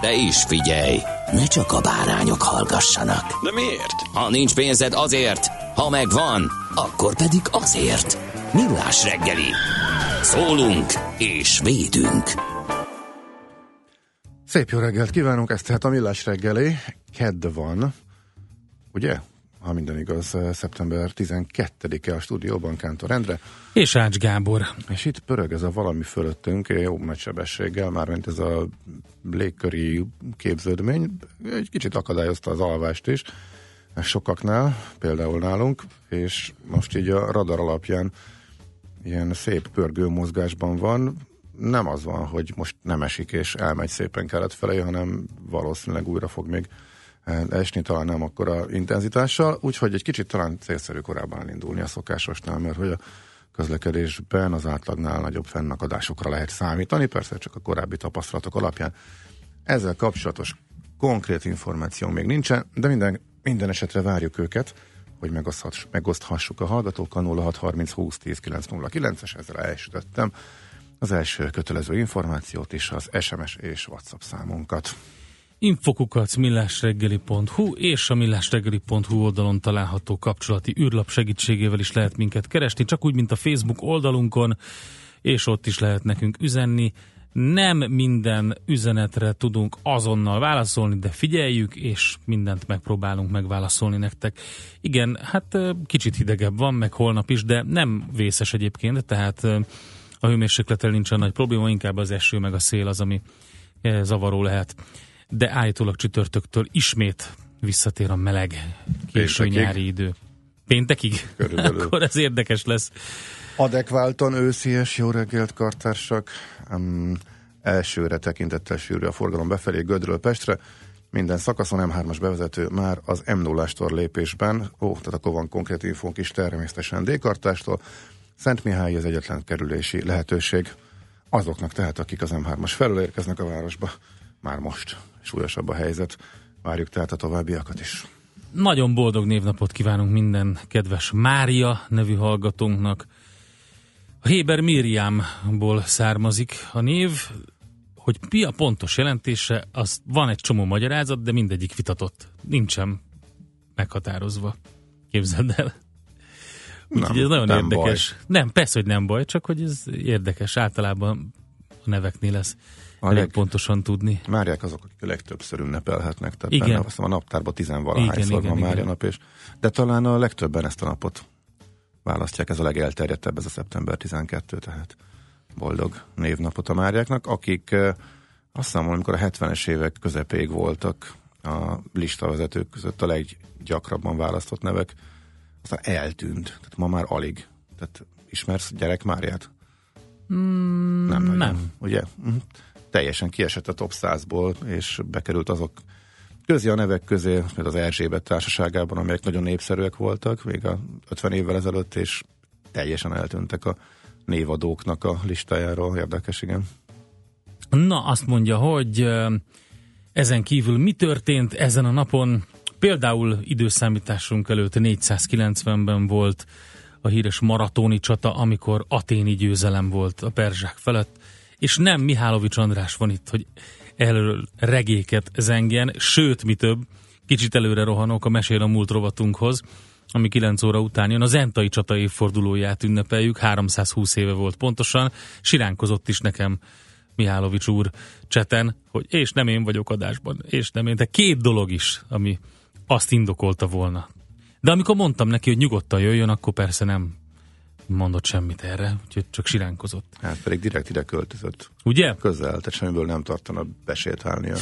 De is figyelj, ne csak a bárányok hallgassanak. De miért? Ha nincs pénzed azért, ha megvan, akkor pedig azért. Millás reggeli. Szólunk és védünk. Szép jó reggelt kívánunk, ez tehát a Millás reggeli. Kedd van, ugye? Ha minden igaz, szeptember 12-e a stúdióban Kántor Endre. És Ács Gábor. És itt pörög ez a valami fölöttünk, jó nagy sebességgel, mármint ez a légköri képződmény. Egy kicsit akadályozta az alvást is, sokaknál, például nálunk, és most így a radar alapján ilyen szép pörgő mozgásban van. Nem az van, hogy most nem esik és elmegy szépen kelet felé, hanem valószínűleg újra fog még esni, talán nem akkora intenzitással, úgyhogy egy kicsit talán célszerű korábban elindulni a szokásosnál, mert hogy a közlekedésben az átlagnál nagyobb fennakadásokra lehet számítani, persze csak a korábbi tapasztalatok alapján. Ezzel kapcsolatos konkrét információ még nincsen, de minden, minden esetre várjuk őket, hogy megoszthassuk a hallgatókkal 0630 20 10 909-es, ezzel elsütöttem az első kötelező információt is, az SMS és WhatsApp számunkat infokukat és a millásreggeli.hu oldalon található kapcsolati űrlap segítségével is lehet minket keresni, csak úgy, mint a Facebook oldalunkon, és ott is lehet nekünk üzenni. Nem minden üzenetre tudunk azonnal válaszolni, de figyeljük, és mindent megpróbálunk megválaszolni nektek. Igen, hát kicsit hidegebb van, meg holnap is, de nem vészes egyébként, tehát a hőmérsékletel nincsen nagy probléma, inkább az eső meg a szél az, ami zavaró lehet de állítólag csütörtöktől ismét visszatér a meleg késő Péntekig. nyári idő. Péntekig? Körülbelül. Akkor ez érdekes lesz. Adekváltan őszies, jó reggelt, kartársak. Um, elsőre tekintettel sűrű a forgalom befelé Gödről Pestre. Minden szakaszon M3-as bevezető már az m 0 lépésben, ó, tehát akkor van konkrét infónk is természetesen D-kartástól. Szent Mihály az egyetlen kerülési lehetőség azoknak tehát, akik az M3-as felől érkeznek a városba már most súlyosabb a helyzet. Várjuk tehát a továbbiakat is. Nagyon boldog névnapot kívánunk minden kedves Mária nevű hallgatónknak. A Héber Miriamból származik a név, hogy mi a pontos jelentése, az van egy csomó magyarázat, de mindegyik vitatott. Nincsen meghatározva. Képzeld el. Úgyhogy ez nagyon nem érdekes. Baj. Nem, persze, hogy nem baj, csak hogy ez érdekes. Általában a neveknél lesz a leg... pontosan tudni. Máriák azok, akik a legtöbbször ünnepelhetnek, tehát igen. benne azt a naptárban tizenvalahányszor van Mária nap, és, de talán a legtöbben ezt a napot választják, ez a legelterjedtebb, ez a szeptember 12, tehát boldog névnapot a Máriáknak, akik azt hiszem, amikor a 70-es évek közepéig voltak a listavezetők között a leggyakrabban választott nevek, aztán eltűnt, tehát ma már alig. Tehát ismersz gyerek Máriát? Mm, nem, nem. Ugye? Teljesen kiesett a top 100-ból, és bekerült azok közé a nevek közé, mint az Erzsébet társaságában, amelyek nagyon népszerűek voltak, még a 50 évvel ezelőtt, és teljesen eltűntek a névadóknak a listájáról. Érdekes, igen. Na, azt mondja, hogy ezen kívül mi történt ezen a napon? Például időszámításunk előtt 490-ben volt a híres maratoni csata, amikor aténi győzelem volt a perzsák felett és nem Mihálovics András van itt, hogy elől regéket zengjen, sőt, mi több, kicsit előre rohanok a Mesél a múlt rovatunkhoz, ami 9 óra után jön. Az Entai csata évfordulóját ünnepeljük, 320 éve volt pontosan, siránkozott is nekem Mihálovics úr cseten, hogy és nem én vagyok adásban, és nem én, de két dolog is, ami azt indokolta volna. De amikor mondtam neki, hogy nyugodtan jöjjön, akkor persze nem mondott semmit erre, úgyhogy csak siránkozott. Hát pedig direkt ide költözött. Ugye? Közel, tehát semmiből nem tartana besétálnia,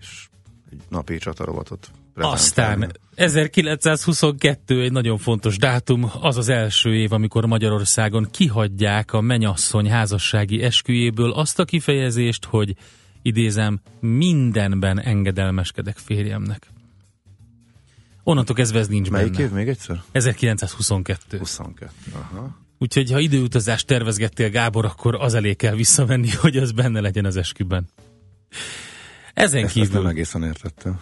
és egy napi csatarovatot Aztán 1922 egy nagyon fontos dátum, az az első év, amikor Magyarországon kihagyják a menyasszony házassági esküjéből azt a kifejezést, hogy idézem, mindenben engedelmeskedek férjemnek. Onnantól kezdve ez nincs Melyik benne. év még egyszer? 1922. 22. Aha. Úgyhogy ha időutazást tervezgettél, Gábor, akkor az elé kell visszamenni, hogy az benne legyen az esküben. Ezen Ezt, ezt nem kívül, egészen értettem.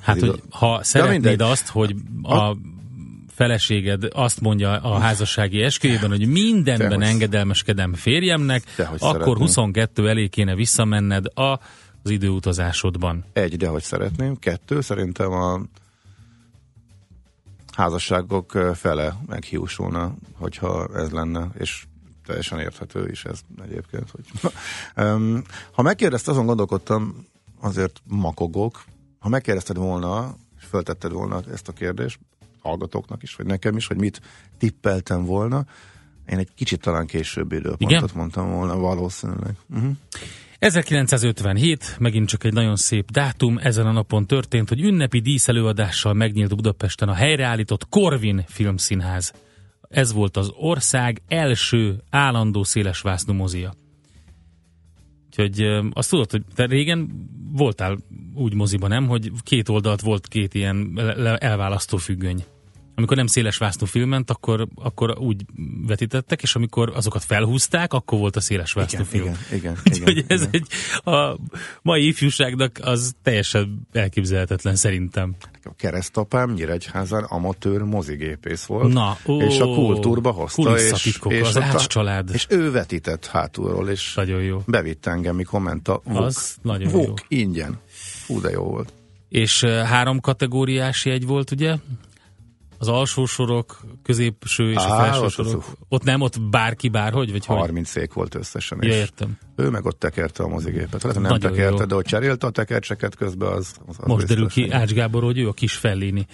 hát Ez hogy idő- ha szeretnéd azt, hogy a feleséged azt mondja a házassági esküjében, hogy mindenben Dehogy- engedelmeskedem férjemnek, Dehogy akkor szeretném. 22 elé kéne visszamenned a, az időutazásodban. Egy, de hogy szeretném. Kettő, szerintem a házasságok fele meghiúsulna, hogyha ez lenne, és teljesen érthető is ez egyébként. Hogy... Ha megkérdezte, azon gondolkodtam, azért makogok, ha megkérdezted volna, és föltetted volna ezt a kérdést, hallgatóknak is, vagy nekem is, hogy mit tippeltem volna, én egy kicsit talán később időpontot Igen? mondtam volna, valószínűleg. Uh-huh. 1957, megint csak egy nagyon szép dátum, ezen a napon történt, hogy ünnepi díszelőadással megnyílt Budapesten a helyreállított Corvin Filmszínház. Ez volt az ország első állandó szélesvásznú mozia. Úgyhogy azt tudod, hogy te régen voltál úgy moziban, nem? Hogy két oldalt volt két ilyen elválasztó függöny. Amikor nem széles vásznú film ment, akkor, akkor úgy vetítettek, és amikor azokat felhúzták, akkor volt a széles vásznú film. igen, igen, Úgyhogy igen, ez igen. egy a mai ifjúságnak az teljesen elképzelhetetlen szerintem. A keresztapám Nyíregyházán amatőr mozigépész volt, Na, ó, és a kultúrba hozta, és, kulisszatitkok, az ott család. és ő vetített hátulról, és Nagyon jó. bevitt engem, mikor ment a VUK. Az nagyon VUK jó. ingyen. Fú, de jó volt. És három kategóriás jegy volt, ugye? Az alsó sorok, középső és a Á, felső ott sorok. az- Ott nem, ott bárki bárhogy, vagy hogy? 30 szék volt összesen, Ja, értem. ő meg ott tekerte a mozigépet. Lehet, hogy nem Nagyon tekerte, jó. de hogy cserélte a tekercseket közben, az, az, az Most derül ki hogy- Ács Gábor, hogy ő a kis Fellini.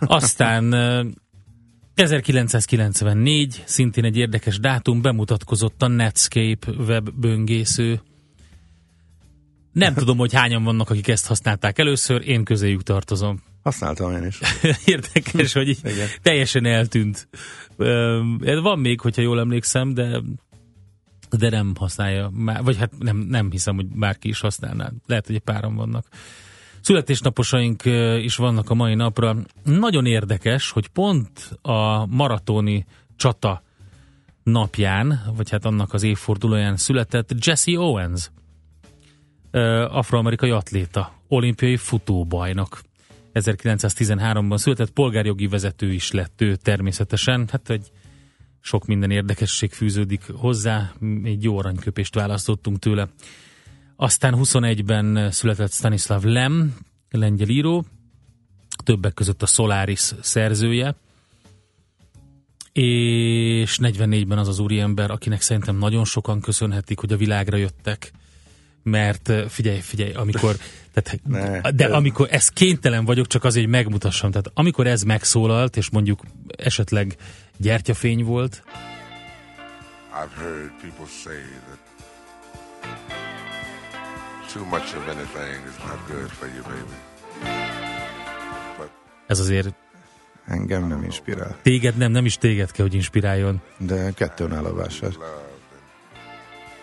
Aztán ö, 1994, szintén egy érdekes dátum, bemutatkozott a Netscape webböngésző. Nem tudom, hogy hányan vannak, akik ezt használták először, én közéjük tartozom. Használtam én is. Érdekes, hogy így Igen. teljesen eltűnt. Van még, hogyha jól emlékszem, de de nem használja, vagy hát nem, nem hiszem, hogy bárki is használná. Lehet, hogy egy páran vannak. Születésnaposaink is vannak a mai napra. Nagyon érdekes, hogy pont a maratoni csata napján, vagy hát annak az évfordulóján született Jesse Owens, afroamerikai atléta, olimpiai futóbajnok. 1913-ban született, polgárjogi vezető is lett ő természetesen. Hát egy sok minden érdekesség fűződik hozzá, egy jó aranyköpést választottunk tőle. Aztán 21-ben született Stanislav Lem, lengyel író, többek között a Solaris szerzője, és 44-ben az az úriember, akinek szerintem nagyon sokan köszönhetik, hogy a világra jöttek, mert figyelj, figyelj, amikor, tehát, Ne, de ez- amikor ez kénytelen vagyok, csak azért, hogy megmutassam, tehát amikor ez megszólalt, és mondjuk esetleg gyertyafény volt, I've heard people say that too much of anything is not good for you, baby. But ez azért Engem nem inspirál. téged nem, nem is téged kell, hogy inspiráljon. De kettőn áll a vásár.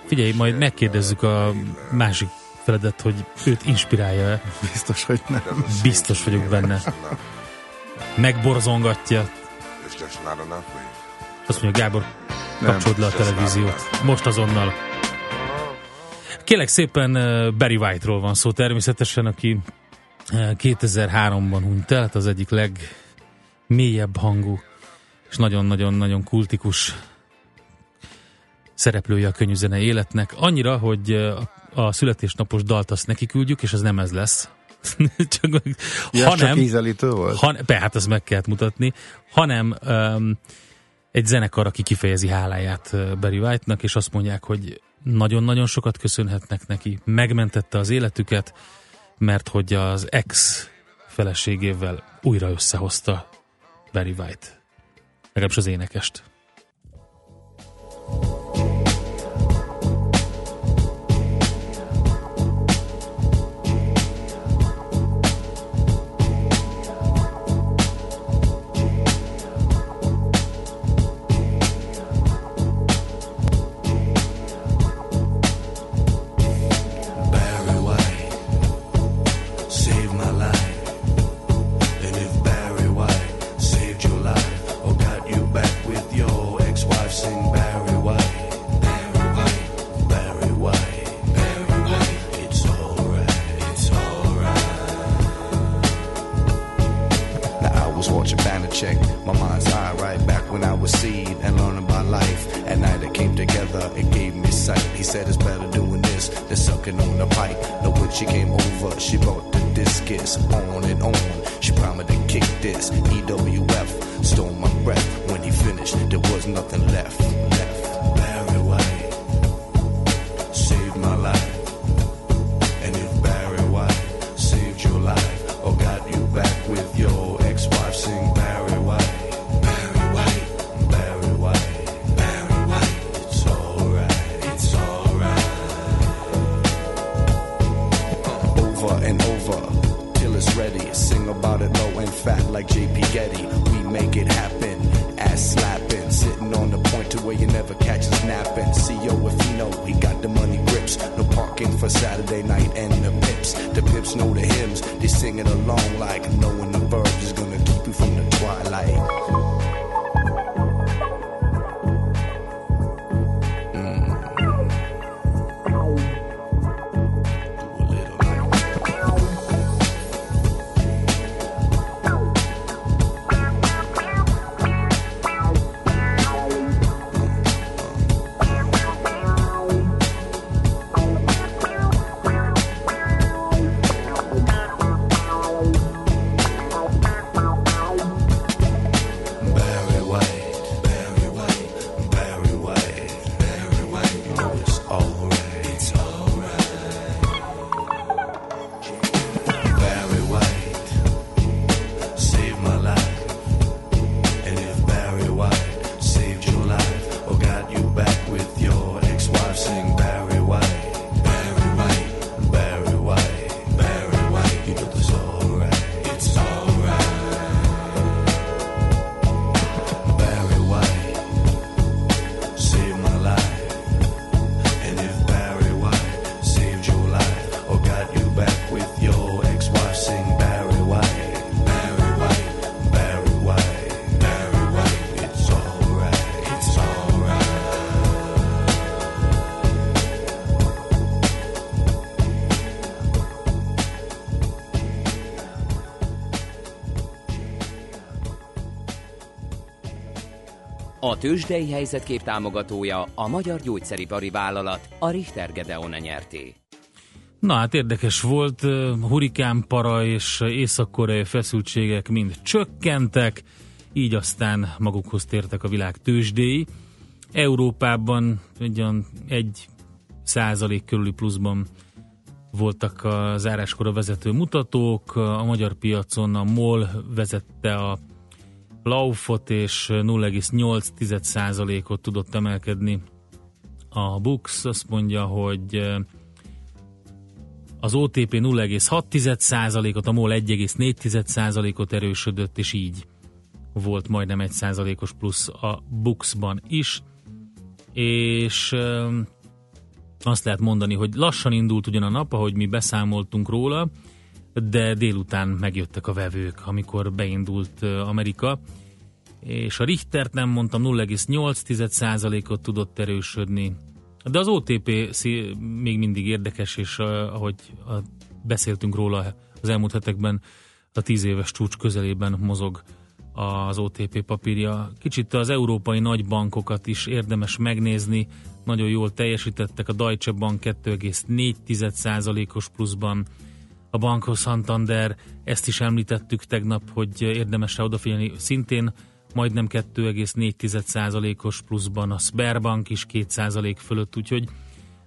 Figyelj, majd megkérdezzük a másik feledet, hogy őt inspirálja Biztos, hogy nem. Biztos vagyok benne. Megborzongatja. Azt mondja, Gábor, kapcsolod le a televíziót. Most azonnal. Kélek szépen eh, Barry White-ról van szó természetesen, aki eh, 2003-ban hunyt el, hát az egyik legmélyebb hangú és nagyon-nagyon-nagyon kultikus szereplője a könyvzene életnek, annyira, hogy a születésnapos dalt azt neki küldjük, és ez nem ez lesz. csak, ja, hanem, csak ízelítő volt? Han, be, hát ezt meg kellett mutatni. Hanem um, egy zenekar, aki kifejezi háláját Barry White-nak, és azt mondják, hogy nagyon-nagyon sokat köszönhetnek neki. Megmentette az életüket, mert hogy az ex feleségével újra összehozta Barry White. Legalábbis az énekest. thank you tőzsdei helyzetkép támogatója a Magyar Gyógyszeripari Vállalat, a Richter Gedeon nyerté. Na hát érdekes volt, hurikánpara és észak-koreai feszültségek mind csökkentek, így aztán magukhoz tértek a világ tőzsdéi. Európában egy olyan egy százalék körüli pluszban voltak a záráskor a vezető mutatók, a magyar piacon a MOL vezette a Laufot és 0,8%-ot tudott emelkedni. A Bux azt mondja, hogy az OTP 0,6%-ot, a MOL 1,4%-ot erősödött, és így volt majdnem 1%-os plusz a Buxban is. És azt lehet mondani, hogy lassan indult ugyan a nap, ahogy mi beszámoltunk róla, de délután megjöttek a vevők, amikor beindult Amerika, és a Richtert nem mondtam 0,8%-ot tudott erősödni, de az OTP még mindig érdekes, és ahogy beszéltünk róla az elmúlt hetekben, a 10 éves csúcs közelében mozog az OTP papírja. Kicsit az európai nagybankokat is érdemes megnézni, nagyon jól teljesítettek, a Deutsche Bank 2,4%-os pluszban, a Banco Santander, ezt is említettük tegnap, hogy érdemes rá odafigyelni szintén, majdnem 2,4%-os pluszban a Sberbank is 2% fölött, úgyhogy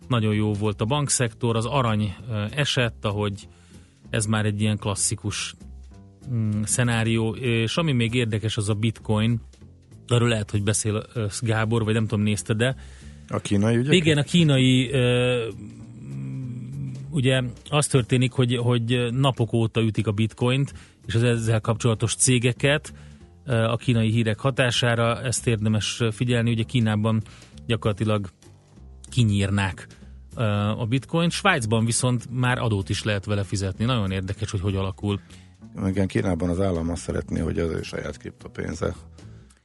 nagyon jó volt a bankszektor, az arany eh, esett, ahogy ez már egy ilyen klasszikus mm, szenárió, és ami még érdekes az a bitcoin, arról lehet, hogy beszél eh, Gábor, vagy nem tudom, nézte, de a kínai ügyek? Igen, a kínai ö, ugye az történik, hogy, hogy napok óta ütik a bitcoint, és az ezzel kapcsolatos cégeket a kínai hírek hatására, ezt érdemes figyelni, ugye Kínában gyakorlatilag kinyírnák a bitcoin, Svájcban viszont már adót is lehet vele fizetni. Nagyon érdekes, hogy hogy alakul. Igen, Kínában az állam azt szeretné, hogy az ő saját kriptopénze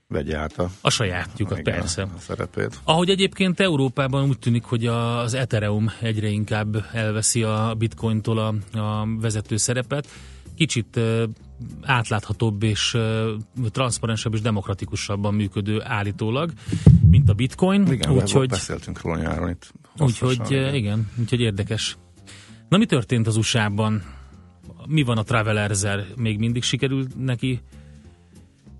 vegye át a, a sajátjukat, igen, persze. A szerepét. Ahogy egyébként Európában úgy tűnik, hogy az Ethereum egyre inkább elveszi a bitcointól a, a vezető szerepet. Kicsit átláthatóbb és transzparensebb és demokratikusabban működő állítólag, mint a bitcoin. Igen, úgyhogy beszéltünk róla nyáron itt. Úgyhogy igen. igen, úgyhogy érdekes. Na mi történt az USA-ban? Mi van a Travelerzer? Még mindig sikerült neki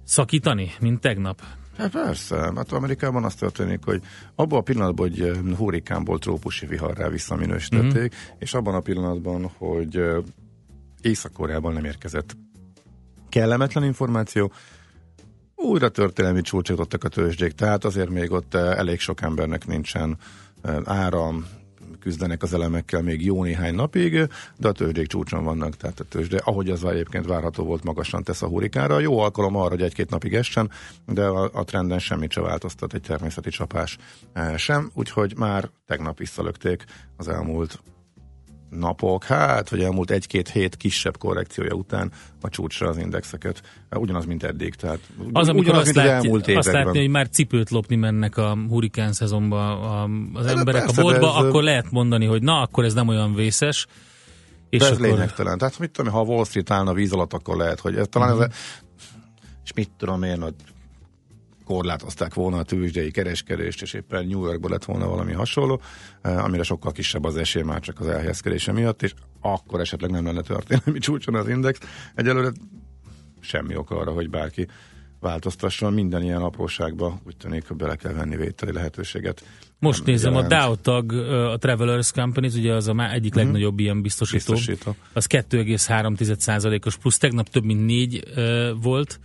szakítani, mint tegnap? Hát persze, hát Amerikában az történik, hogy abban a pillanatban, hogy hurrikánból trópusi viharrá visszaminősítették, mm-hmm. és abban a pillanatban, hogy Észak-Koreában nem érkezett kellemetlen információ, újra történelmi csúcsot adtak a tőzsdék, tehát azért még ott elég sok embernek nincsen áram, küzdenek az elemekkel még jó néhány napig, de a tőzsdék csúcson vannak, tehát a tőzsde, ahogy az egyébként várható volt, magasan tesz a hurikára. Jó alkalom arra, hogy egy-két napig essen, de a, a trenden semmit se változtat, egy természeti csapás sem, úgyhogy már tegnap visszalökték az elmúlt napok, hát, vagy elmúlt egy-két hét kisebb korrekciója után a csúcsra az indexeket. Ugyanaz, mint eddig. Tehát az, amikor ugyanaz, azt, mint látja, elmúlt azt látni, hogy már cipőt lopni mennek a hurikán szezonban az de emberek persze, a boltba, ez, akkor lehet mondani, hogy na, akkor ez nem olyan vészes. És de ez akkor... lényegtelen. Tehát mit tudom, ha Wall Street állna víz alatt, akkor lehet, hogy ez talán uh-huh. ez, és mit tudom én, hogy korlátozták volna a tőzsdei kereskedést, és éppen New Yorkban lett volna valami hasonló, eh, amire sokkal kisebb az esély már csak az elhelyezkedése miatt, és akkor esetleg nem lenne történelmi csúcson az index. Egyelőre semmi ok arra, hogy bárki változtasson, minden ilyen apróságba úgy tűnik, hogy bele kell venni vételi lehetőséget. Most nézem, jelent. a Dow tag, a Travelers Companies, ugye az a már egyik uh-huh. legnagyobb ilyen biztosító, biztosító. az 2,3%-os plusz, tegnap több mint 4 uh, volt,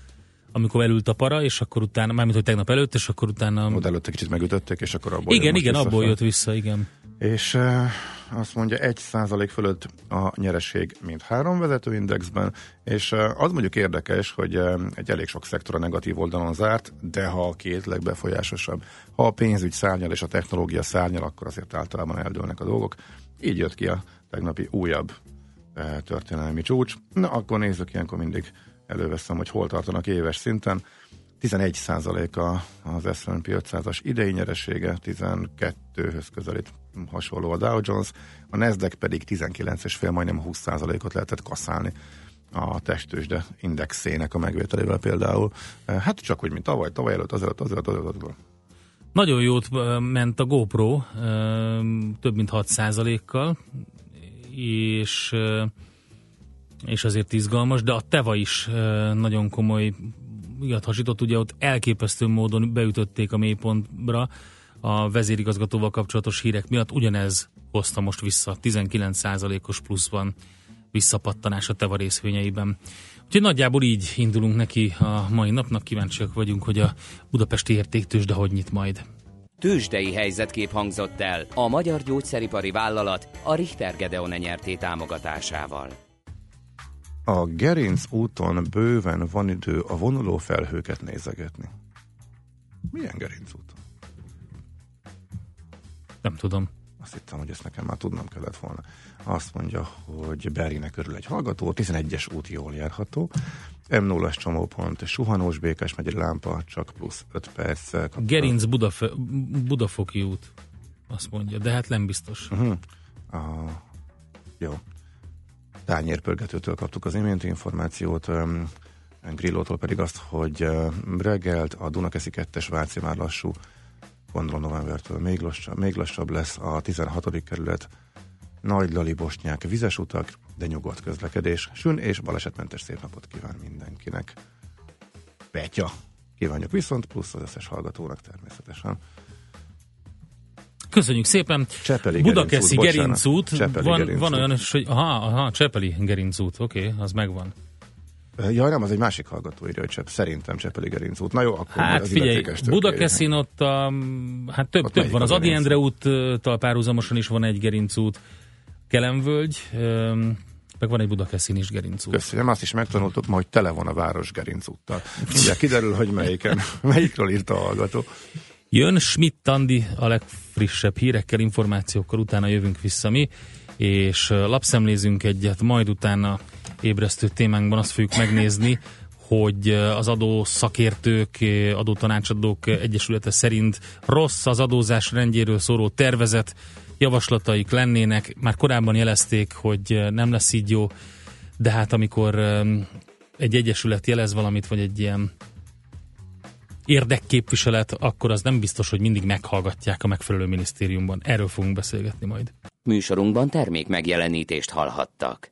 amikor elült a para, és akkor utána, mármint hogy tegnap előtt, és akkor utána... Oda előtte kicsit megütötték, és akkor abból Igen, igen, abból fel. jött vissza, igen. És e, azt mondja, egy százalék fölött a nyereség, mint három vezetőindexben, és e, az mondjuk érdekes, hogy e, egy elég sok szektor a negatív oldalon zárt, de ha a két legbefolyásosabb, ha a pénzügy szárnyal és a technológia szárnyal, akkor azért általában eldőlnek a dolgok. Így jött ki a tegnapi újabb történelmi csúcs. Na, akkor nézzük ilyenkor mindig előveszem, hogy hol tartanak éves szinten. 11 a az S&P 500-as idei nyeresége, 12-höz közelít hasonló a Dow Jones, a Nasdaq pedig 19,5, majdnem 20 ot lehetett kaszálni a testősde indexének a megvételével például. Hát csak úgy, mint tavaly, tavaly előtt, az előtt, az előtt, az előtt. Az előtt. Nagyon jót ment a GoPro, több mint 6 kal és és azért izgalmas, de a Teva is nagyon komoly ilyet hasított, ugye ott elképesztő módon beütötték a mélypontra a vezérigazgatóval kapcsolatos hírek miatt, ugyanez hozta most vissza, 19%-os pluszban visszapattanás a Teva részvényeiben. Úgyhogy nagyjából így indulunk neki a mai napnak, kíváncsiak vagyunk, hogy a budapesti értéktős, de hogy nyit majd. Tőzsdei helyzetkép hangzott el a Magyar Gyógyszeripari Vállalat a Richter Gedeon nyerté támogatásával. A Gerinc úton bőven van idő a vonuló felhőket nézegetni. Milyen Gerinc úton? Nem tudom. Azt hittem, hogy ezt nekem már tudnom kellett volna. Azt mondja, hogy Berinek körül egy hallgató, 11-es út jól járható, M0-as csomópont, suhanós békás megy lámpa, csak plusz 5 perc. Gerinc Budaf- Budafoki út, azt mondja, de hát nem biztos. Uh-huh. Uh, jó tányérpörgetőtől kaptuk az iménti információt, Grillótól pedig azt, hogy reggelt a Dunakeszi 2-es Váci már lassú, gondolom novembertől még lassabb, még lassabb lesz a 16. kerület Nagy Lali Bosnyák vizes utak, de nyugodt közlekedés. Sün és balesetmentes szép napot kíván mindenkinek. Petya! Kívánjuk viszont, plusz az összes hallgatónak természetesen. Köszönjük szépen. Csepeli Budakeszi Gerincút. Csepeli Van, Gerincút. van olyan hogy aha, aha, Csepeli Gerincút, oké, okay, az megvan. Jaj, nem, az egy másik hallgató írja, hogy Csepp, szerintem Csepeli Gerinc út. Na jó, akkor Hát az figyelj, Budakeszin ott, a, hát több, Ott több van. Az Adi Gerinc Endre úttal párhuzamosan is van egy Gerincút, Kelemvölgy, öm, meg van egy Budakeszin is Gerincút. Köszönöm, azt is megtanultuk ma, hogy tele van a város Gerinc úttal. Ugye kiderül, hogy melyiken, melyikről írta a hallgató. Jön Schmidt Andi a legfrissebb hírekkel, információkkal, utána jövünk vissza mi, és lapszemlézünk egyet, majd utána ébresztő témánkban azt fogjuk megnézni, hogy az adó szakértők, adótanácsadók egyesülete szerint rossz az adózás rendjéről szóló tervezet, javaslataik lennének, már korábban jelezték, hogy nem lesz így jó, de hát amikor egy egyesület jelez valamit, vagy egy ilyen érdekképviselet, akkor az nem biztos, hogy mindig meghallgatják a megfelelő minisztériumban. Erről fogunk beszélgetni majd. Műsorunkban termék megjelenítést hallhattak.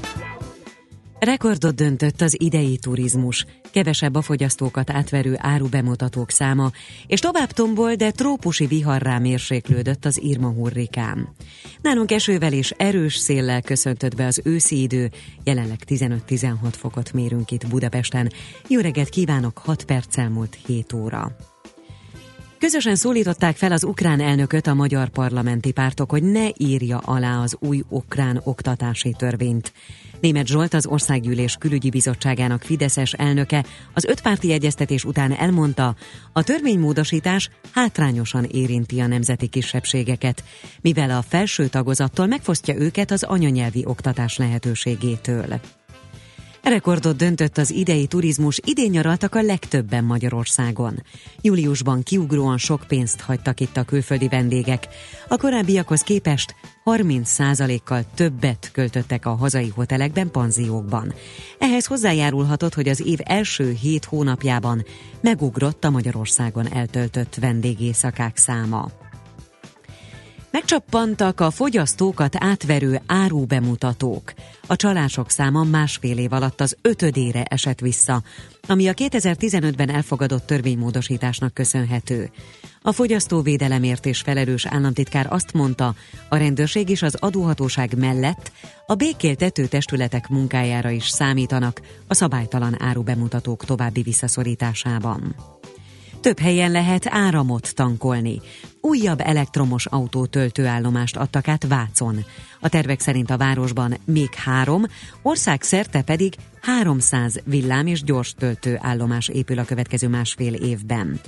Rekordot döntött az idei turizmus, kevesebb a fogyasztókat átverő árubemutatók száma, és tovább tombol, de trópusi viharrá mérséklődött az Irma hurrikán. Nálunk esővel és erős széllel köszöntött be az őszi idő, jelenleg 15-16 fokot mérünk itt Budapesten. Jó reggelt kívánok, 6 perccel múlt 7 óra. Közösen szólították fel az ukrán elnököt a magyar parlamenti pártok, hogy ne írja alá az új ukrán oktatási törvényt. Német Zsolt, az Országgyűlés Külügyi Bizottságának Fideszes elnöke az ötpárti egyeztetés után elmondta, a törvénymódosítás hátrányosan érinti a nemzeti kisebbségeket, mivel a felső tagozattól megfosztja őket az anyanyelvi oktatás lehetőségétől. Rekordot döntött az idei turizmus, idén nyaraltak a legtöbben Magyarországon. Júliusban kiugróan sok pénzt hagytak itt a külföldi vendégek. A korábbiakhoz képest 30%-kal többet költöttek a hazai hotelekben, panziókban. Ehhez hozzájárulhatott, hogy az év első hét hónapjában megugrott a Magyarországon eltöltött vendégészakák száma. Megcsappantak a fogyasztókat átverő árubemutatók. A csalások száma másfél év alatt az ötödére esett vissza, ami a 2015-ben elfogadott törvénymódosításnak köszönhető. A fogyasztóvédelemért és felelős államtitkár azt mondta, a rendőrség és az adóhatóság mellett a békéltető testületek munkájára is számítanak a szabálytalan árubemutatók további visszaszorításában. Több helyen lehet áramot tankolni. Újabb elektromos autó töltőállomást adtak át Vácon. A tervek szerint a városban még három, országszerte pedig 300 villám és gyors töltőállomás épül a következő másfél évben.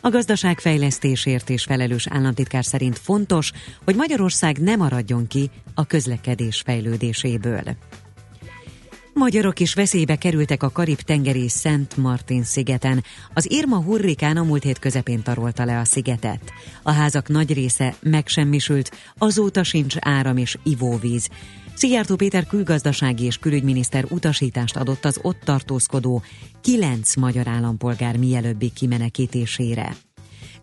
A gazdaság fejlesztésért és felelős államtitkár szerint fontos, hogy Magyarország ne maradjon ki a közlekedés fejlődéséből. Magyarok is veszélybe kerültek a Karib-tengeri Szent Martin szigeten. Az Irma hurrikán a múlt hét közepén tarolta le a szigetet. A házak nagy része megsemmisült, azóta sincs áram és ivóvíz. Szijjártó Péter külgazdasági és külügyminiszter utasítást adott az ott tartózkodó kilenc magyar állampolgár mielőbbi kimenekítésére.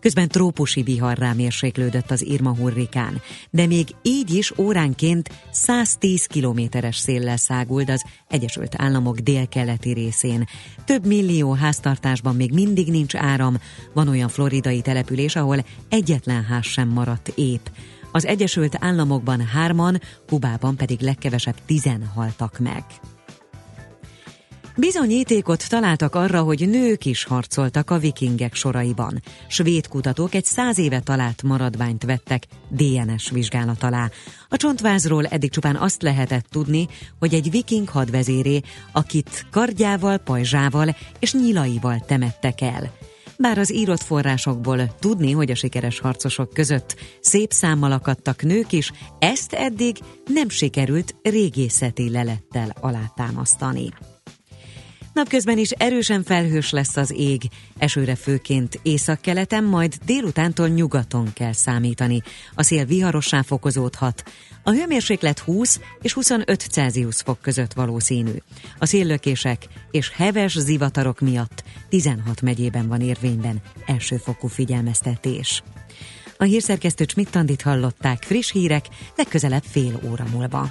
Közben trópusi viharrá mérséklődött az Irma hurrikán, de még így is óránként 110 kilométeres széllel száguld az Egyesült Államok délkeleti részén. Több millió háztartásban még mindig nincs áram, van olyan floridai település, ahol egyetlen ház sem maradt épp. Az Egyesült Államokban hárman, Kubában pedig legkevesebb tizen haltak meg. Bizonyítékot találtak arra, hogy nők is harcoltak a vikingek soraiban. Svéd kutatók egy száz éve talált maradványt vettek DNS vizsgálat alá. A csontvázról eddig csupán azt lehetett tudni, hogy egy viking hadvezéré, akit kardjával, pajzsával és nyilaival temettek el. Bár az írott forrásokból tudni, hogy a sikeres harcosok között szép számmal akadtak nők is, ezt eddig nem sikerült régészeti lelettel alátámasztani. Napközben is erősen felhős lesz az ég, esőre főként északkeleten, majd délutántól nyugaton kell számítani. A szél viharossá fokozódhat. A hőmérséklet 20 és 25 Celsius fok között valószínű. A széllökések és heves zivatarok miatt 16 megyében van érvényben elsőfokú figyelmeztetés. A hírszerkesztő Csmittandit hallották friss hírek legközelebb fél óra múlva.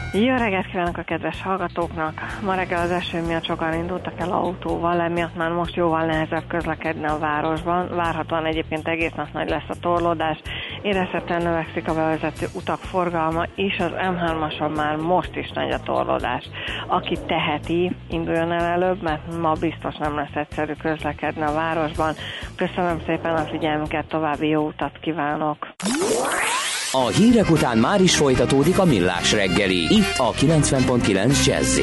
Jó reggelt kívánok a kedves hallgatóknak! Ma reggel az eső miatt sokan indultak el autóval, emiatt már most jóval nehezebb közlekedni a városban. Várhatóan egyébként egész nap nagy lesz a torlódás, érezhetően növekszik a bevezető utak forgalma, és az M3-ason már most is nagy a torlódás. Aki teheti, induljon el előbb, mert ma biztos nem lesz egyszerű közlekedni a városban. Köszönöm szépen a figyelmüket, további jó utat kívánok! A hírek után már is folytatódik a millás reggeli, itt a 90.9 jazz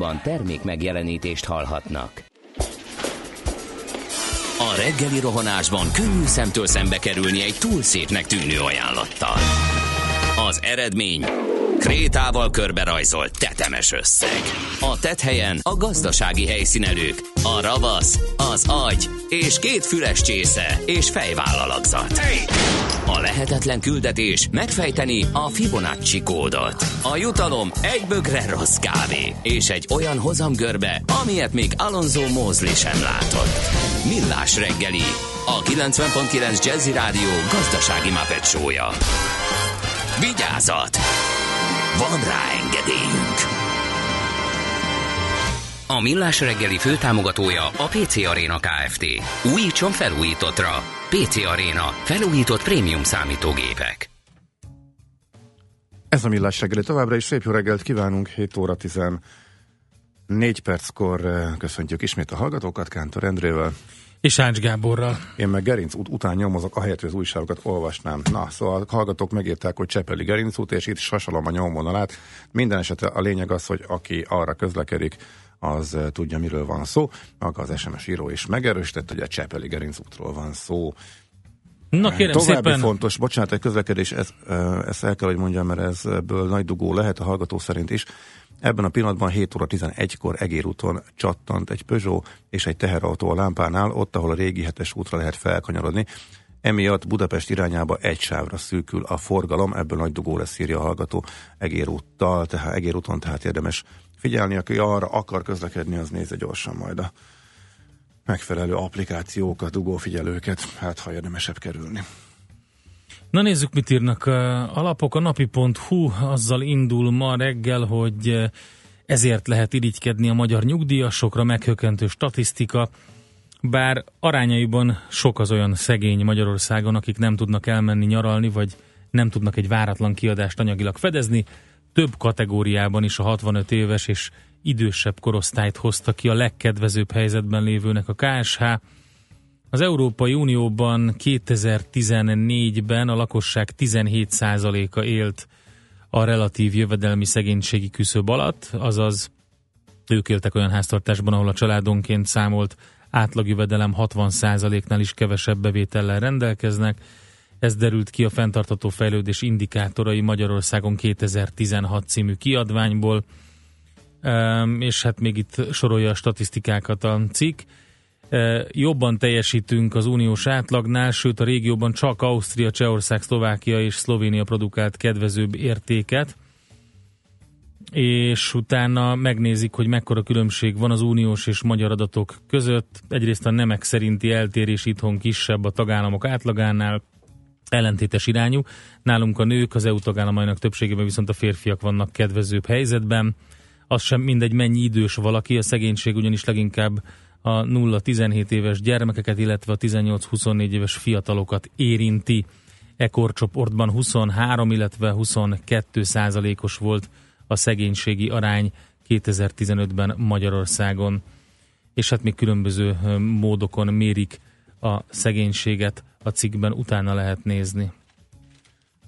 Műsorunkban termék megjelenítést hallhatnak. A reggeli rohanásban könnyű szemtől szembe kerülni egy túl szépnek tűnő ajánlattal. Az eredmény krétával körberajzolt tetemes összeg. A tethelyen a gazdasági helyszínelők, a ravasz, az agy és két füles csésze és fejvállalakzat. Lehetetlen küldetés megfejteni a Fibonacci kódot. A jutalom egy bögre rossz kávé és egy olyan hozamgörbe, amilyet még Alonso Mózli sem látott. Millás reggeli, a 90.9 Jazzy Rádió gazdasági mapetsója. Vigyázat! Van rá engedélyünk! A Millás reggeli főtámogatója a PC Arena Kft. Újítson felújítottra. PC Arena. Felújított prémium számítógépek. Ez a Millás reggeli továbbra is szép jó reggelt kívánunk, 7 óra 14 perckor eh, köszöntjük ismét a hallgatókat Kántor Endrével. És Ács Gáborral. Én meg Gerinc út után nyomozok, ahelyett, hogy az újságokat olvasnám. Na, szóval a hallgatók megírták, hogy Csepeli Gerinc út, és itt sasalom a nyomvonalát. Minden esetre a lényeg az, hogy aki arra közlekedik, az tudja, miről van szó. Maga az SMS író is megerősített, hogy a Csepeli Gerinc útról van szó. Na kérem További szépen. fontos, bocsánat, egy közlekedés, ez, ezt el kell, hogy mondjam, mert ezből nagy dugó lehet a hallgató szerint is. Ebben a pillanatban 7 óra 11-kor Egérúton csattant egy Peugeot és egy teherautó a lámpánál, ott, ahol a régi hetes útra lehet felkanyarodni. Emiatt Budapest irányába egy sávra szűkül a forgalom, ebből nagy dugó lesz, írja a hallgató Egérúttal, tehát Egérúton, tehát érdemes figyelni, aki arra akar közlekedni, az nézze gyorsan majd a megfelelő applikációkat, dugófigyelőket, hát ha érdemesebb kerülni. Na nézzük, mit írnak a lapok. A napi.hu azzal indul ma reggel, hogy ezért lehet irigykedni a magyar nyugdíjasokra, meghökkentő statisztika, bár arányaiban sok az olyan szegény Magyarországon, akik nem tudnak elmenni nyaralni, vagy nem tudnak egy váratlan kiadást anyagilag fedezni, több kategóriában is a 65 éves és idősebb korosztályt hozta ki a legkedvezőbb helyzetben lévőnek a KSH. Az Európai Unióban 2014-ben a lakosság 17%-a élt a relatív jövedelmi szegénységi küszöb alatt, azaz ők éltek olyan háztartásban, ahol a családonként számolt átlagjövedelem 60%-nál is kevesebb bevétellel rendelkeznek. Ez derült ki a fenntartató fejlődés indikátorai Magyarországon 2016 című kiadványból, és hát még itt sorolja a statisztikákat a cikk. Jobban teljesítünk az uniós átlagnál, sőt a régióban csak Ausztria, Csehország, Szlovákia és Szlovénia produkált kedvezőbb értéket, és utána megnézik, hogy mekkora különbség van az uniós és magyar adatok között. Egyrészt a nemek szerinti eltérés itthon kisebb a tagállamok átlagánál, ellentétes irányú. Nálunk a nők, az EU tagállamainak többségében viszont a férfiak vannak kedvezőbb helyzetben. Az sem mindegy, mennyi idős valaki, a szegénység ugyanis leginkább a 0-17 éves gyermekeket, illetve a 18-24 éves fiatalokat érinti. E korcsoportban 23, illetve 22 százalékos volt a szegénységi arány 2015-ben Magyarországon. És hát még különböző módokon mérik a szegénységet a cikkben, utána lehet nézni.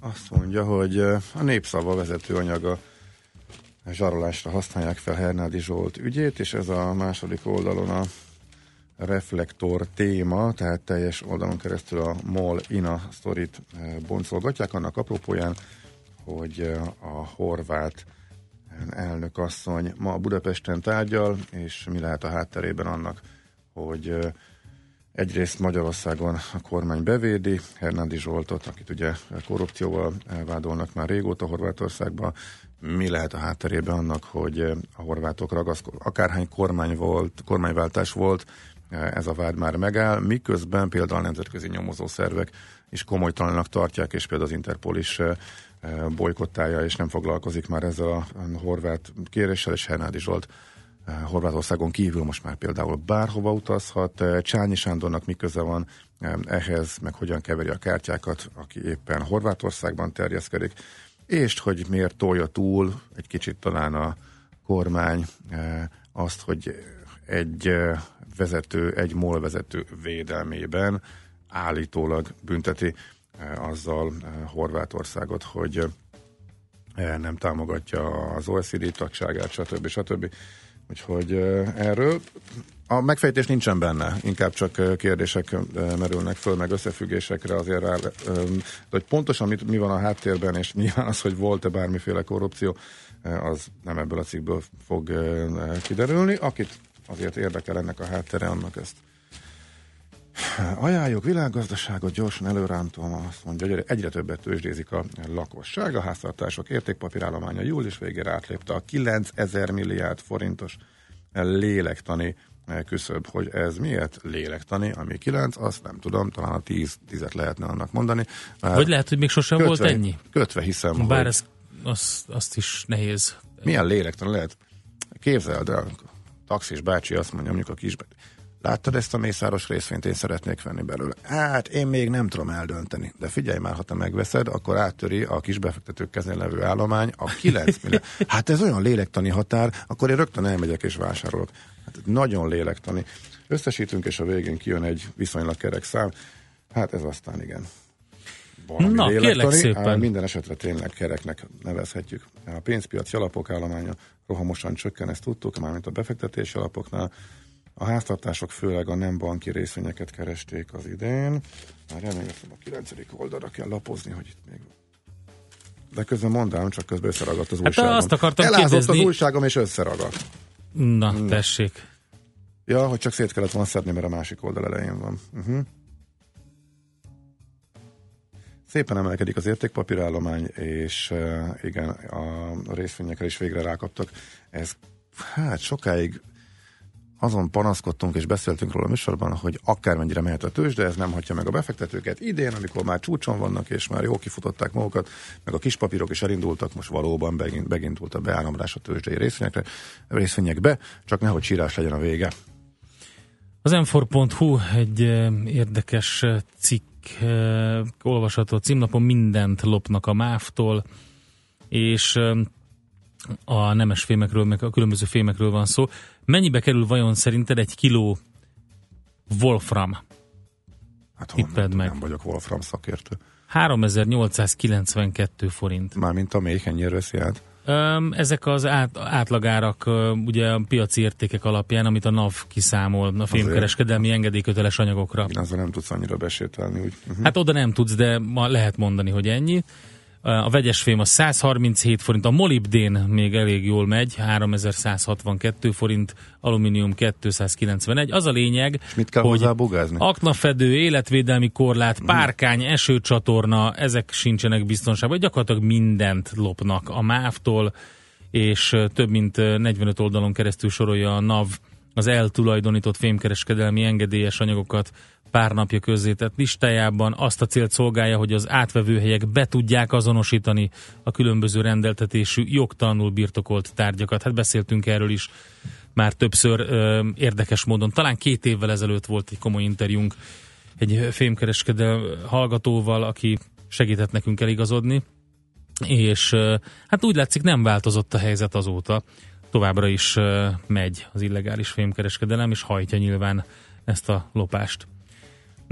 Azt mondja, hogy a népszava vezető anyaga zsarolásra használják fel Hernádi Zsolt ügyét, és ez a második oldalon a reflektor téma, tehát teljes oldalon keresztül a MOL INA sztorit boncolgatják, annak apropóján, hogy a horvát elnök asszony ma Budapesten tárgyal, és mi lehet a hátterében annak, hogy egyrészt Magyarországon a kormány bevédi Hernádi Zsoltot, akit ugye korrupcióval vádolnak már régóta Horvátországban, mi lehet a hátterében annak, hogy a horvátok ragaszkodnak, akárhány kormány volt, kormányváltás volt, ez a vád már megáll, miközben például a nemzetközi nyomozószervek is komolytalanak tartják, és például az Interpol is bolykottálja, és nem foglalkozik már ezzel a horvát kéréssel, és Hernádi Zsolt Horvátországon kívül most már például bárhova utazhat. Csányi Sándornak mi köze van ehhez, meg hogyan keveri a kártyákat, aki éppen Horvátországban terjeszkedik, és hogy miért tolja túl egy kicsit talán a kormány azt, hogy egy vezető, egy MOL vezető védelmében állítólag bünteti azzal Horvátországot, hogy nem támogatja az OECD tagságát, stb. stb. Úgyhogy erről a megfejtés nincsen benne, inkább csak kérdések merülnek föl, meg összefüggésekre azért rá, hogy pontosan mit, mi van a háttérben, és nyilván az, hogy volt-e bármiféle korrupció, az nem ebből a cikkből fog kiderülni. Akit azért érdekel ennek a háttere, annak ezt Ajánljuk világgazdaságot, gyorsan előrántom, azt mondja, hogy egyre többet tőzsdézik a lakosság, a háztartások értékpapírállománya július végére átlépte a 9000 milliárd forintos lélektani küszöb, hogy ez miért lélektani, ami 9, azt nem tudom, talán a 10 10 lehetne annak mondani. Már Vagy lehet, hogy még sosem kötve, volt ennyi? Kötve hiszem, Bár hogy ez, az, azt is nehéz. milyen lélektani lehet. Képzeld el, taxis bácsi azt mondja, mondjuk a kis Láttad ezt a mészáros részvényt, én szeretnék venni belőle. Hát én még nem tudom eldönteni. De figyelj már, ha te megveszed, akkor áttöri a kisbefektetők kezén levő állomány a 9 millió. Hát ez olyan lélektani határ, akkor én rögtön elmegyek és vásárolok. Hát nagyon lélektani. Összesítünk, és a végén kijön egy viszonylag kerek szám. Hát ez aztán igen. Valami Na, kérlek szépen. ám minden esetre tényleg kereknek nevezhetjük. A pénzpiaci alapok állománya rohamosan csökken, ezt tudtuk, mármint a befektetési alapoknál. A háztartások főleg a nem banki részvényeket keresték az idén. Már remélem, a 9. oldalra kell lapozni, hogy itt még de közben mondám, csak közben összeragadt az Hát újságom. azt akartam Elázott kérdezni- az újságom, és összeragadt. Na, tessék. Ja, hogy csak szét kellett volna szedni, mert a másik oldal elején van. Uh-huh. Szépen emelkedik az értékpapírállomány, és uh, igen, a részvényekre is végre rákaptak. Ez, hát sokáig azon panaszkodtunk és beszéltünk róla a műsorban, hogy akármennyire mehet a tőzs, de ez nem hagyja meg a befektetőket. Idén, amikor már csúcson vannak, és már jól kifutották magukat, meg a kis papírok is elindultak, most valóban begint, begindult a beáramlás a tőzsdei részvényekre, részvényekbe, csak nehogy sírás legyen a vége. Az m egy eh, érdekes eh, cikk eh, olvasható címlapon, mindent lopnak a MÁV-tól, és a nemes fémekről, meg a különböző fémekről van szó. Mennyibe kerül vajon szerinted egy kiló Wolfram? Hát Tipped meg. Nem vagyok Wolfram szakértő. 3892 forint. Mármint a még ennyire veszi át. Ezek az át, átlagárak ugye a piaci értékek alapján, amit a NAV kiszámol a fémkereskedelmi engedélyköteles anyagokra. Igen, azzal nem tudsz annyira besétálni. Úgy. Uh-huh. Hát oda nem tudsz, de ma lehet mondani, hogy ennyi. A vegyes fém a 137 forint, a molibdén még elég jól megy, 3162 forint, alumínium 291. Az a lényeg, És mit kell hogy hozzá bugázni? aknafedő, életvédelmi korlát, párkány, esőcsatorna, ezek sincsenek biztonságban, gyakorlatilag mindent lopnak a MÁV-tól, és több mint ö, 45 oldalon keresztül sorolja a NAV az eltulajdonított fémkereskedelmi engedélyes anyagokat pár napja közzétett listájában azt a célt szolgálja, hogy az átvevőhelyek be tudják azonosítani a különböző rendeltetésű jogtalanul birtokolt tárgyakat. Hát beszéltünk erről is már többször ö, érdekes módon. Talán két évvel ezelőtt volt egy komoly interjúnk egy fémkereskedő hallgatóval, aki segített nekünk eligazodni, és ö, hát úgy látszik nem változott a helyzet azóta. Továbbra is ö, megy az illegális fémkereskedelem, és hajtja nyilván ezt a lopást.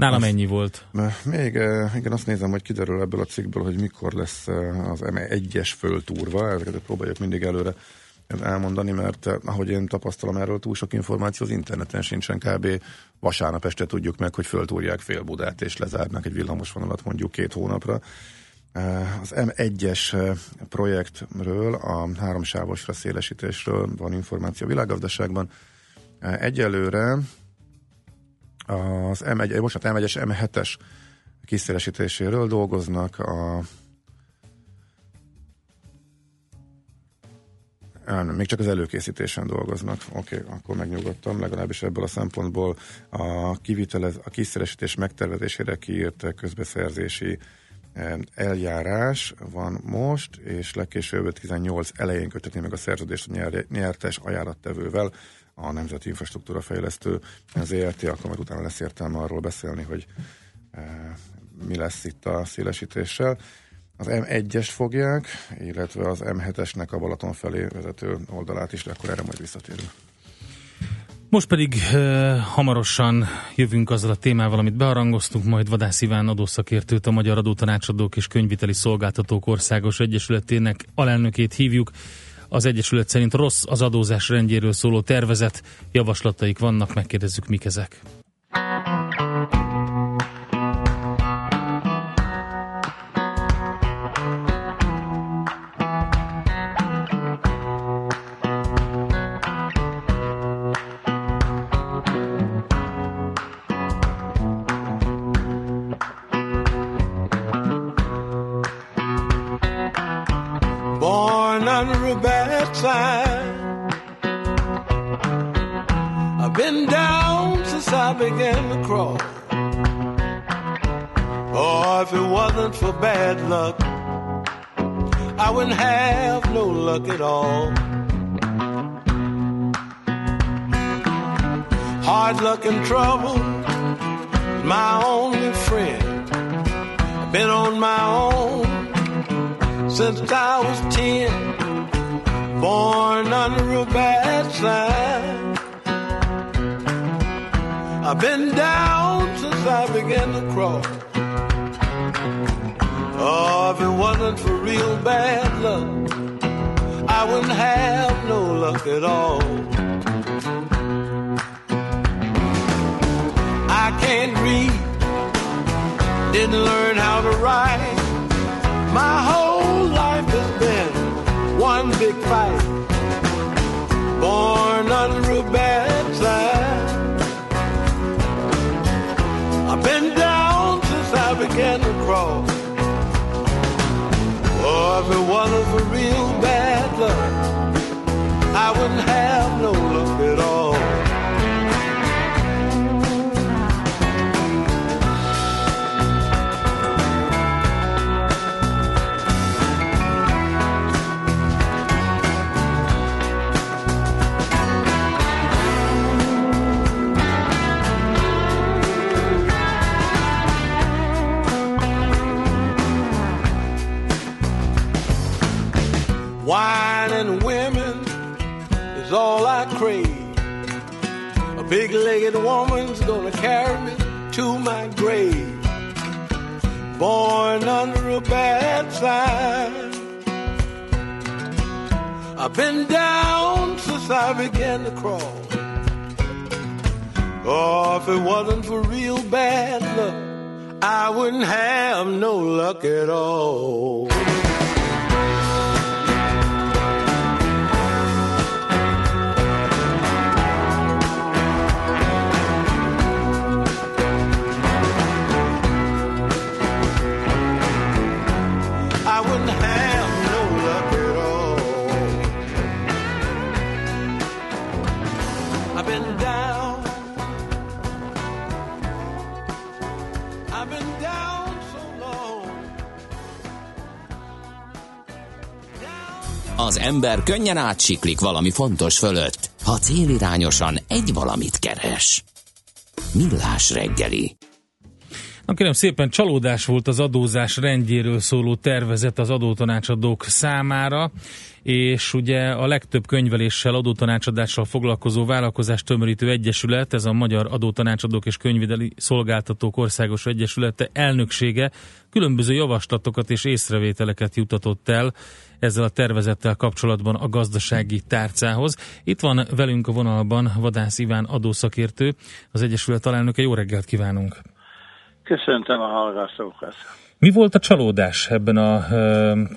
Nálam ennyi volt. Még igen, azt nézem, hogy kiderül ebből a cikkből, hogy mikor lesz az M1-es föltúrva, ezeket próbáljuk mindig előre elmondani, mert ahogy én tapasztalom erről, túl sok információ az interneten sincsen, kb. vasárnap este tudjuk meg, hogy föltúrják fél Budát, és lezárnak egy villamosvonalat mondjuk két hónapra. Az M1-es eh, projektről, a háromsávosra szélesítésről van információ a világgazdaságban. Egyelőre az M1, bocsánat, M1-es, M7-es kiszélesítéséről dolgoznak a nem, még csak az előkészítésen dolgoznak. Oké, okay, akkor megnyugodtam, legalábbis ebből a szempontból a, kivitelez, a kiszélesítés megtervezésére kiírt közbeszerzési eh, eljárás van most, és legkésőbb 18 elején kötetni meg a szerződést a nyer- nyertes ajánlattevővel, a Nemzeti Infrastruktúra Fejlesztő az ERT, akkor majd utána lesz értelme arról beszélni, hogy e, mi lesz itt a szélesítéssel. Az M1-est fogják, illetve az M7-esnek a Balaton felé vezető oldalát is, de akkor erre majd visszatérünk. Most pedig uh, hamarosan jövünk azzal a témával, amit beharangoztunk, majd Vadász Iván adószakértőt, a Magyar Adótanácsadók és Könyviteli Szolgáltatók Országos Egyesületének alelnökét hívjuk. Az Egyesület szerint rossz az adózás rendjéről szóló tervezet, javaslataik vannak, megkérdezzük, mik ezek. Wine and women is all I crave. A big legged woman's gonna carry me to my grave. Born under a bad sign. I've been down since I began to crawl. Oh, if it wasn't for real bad luck, I wouldn't have no luck at all. Az ember könnyen átsiklik valami fontos fölött, ha célirányosan egy valamit keres. Millás reggeli. Na kérem szépen, csalódás volt az adózás rendjéről szóló tervezet az adótanácsadók számára, és ugye a legtöbb könyveléssel, adótanácsadással foglalkozó vállalkozás tömörítő egyesület, ez a Magyar Adótanácsadók és Könyvideli Szolgáltatók Országos Egyesülete elnöksége különböző javaslatokat és észrevételeket jutatott el ezzel a tervezettel kapcsolatban a gazdasági tárcához. Itt van velünk a vonalban Vadász Iván adószakértő, az Egyesület alelnöke. Jó reggelt kívánunk! Köszöntöm a hallgatókat. Mi volt a csalódás ebben a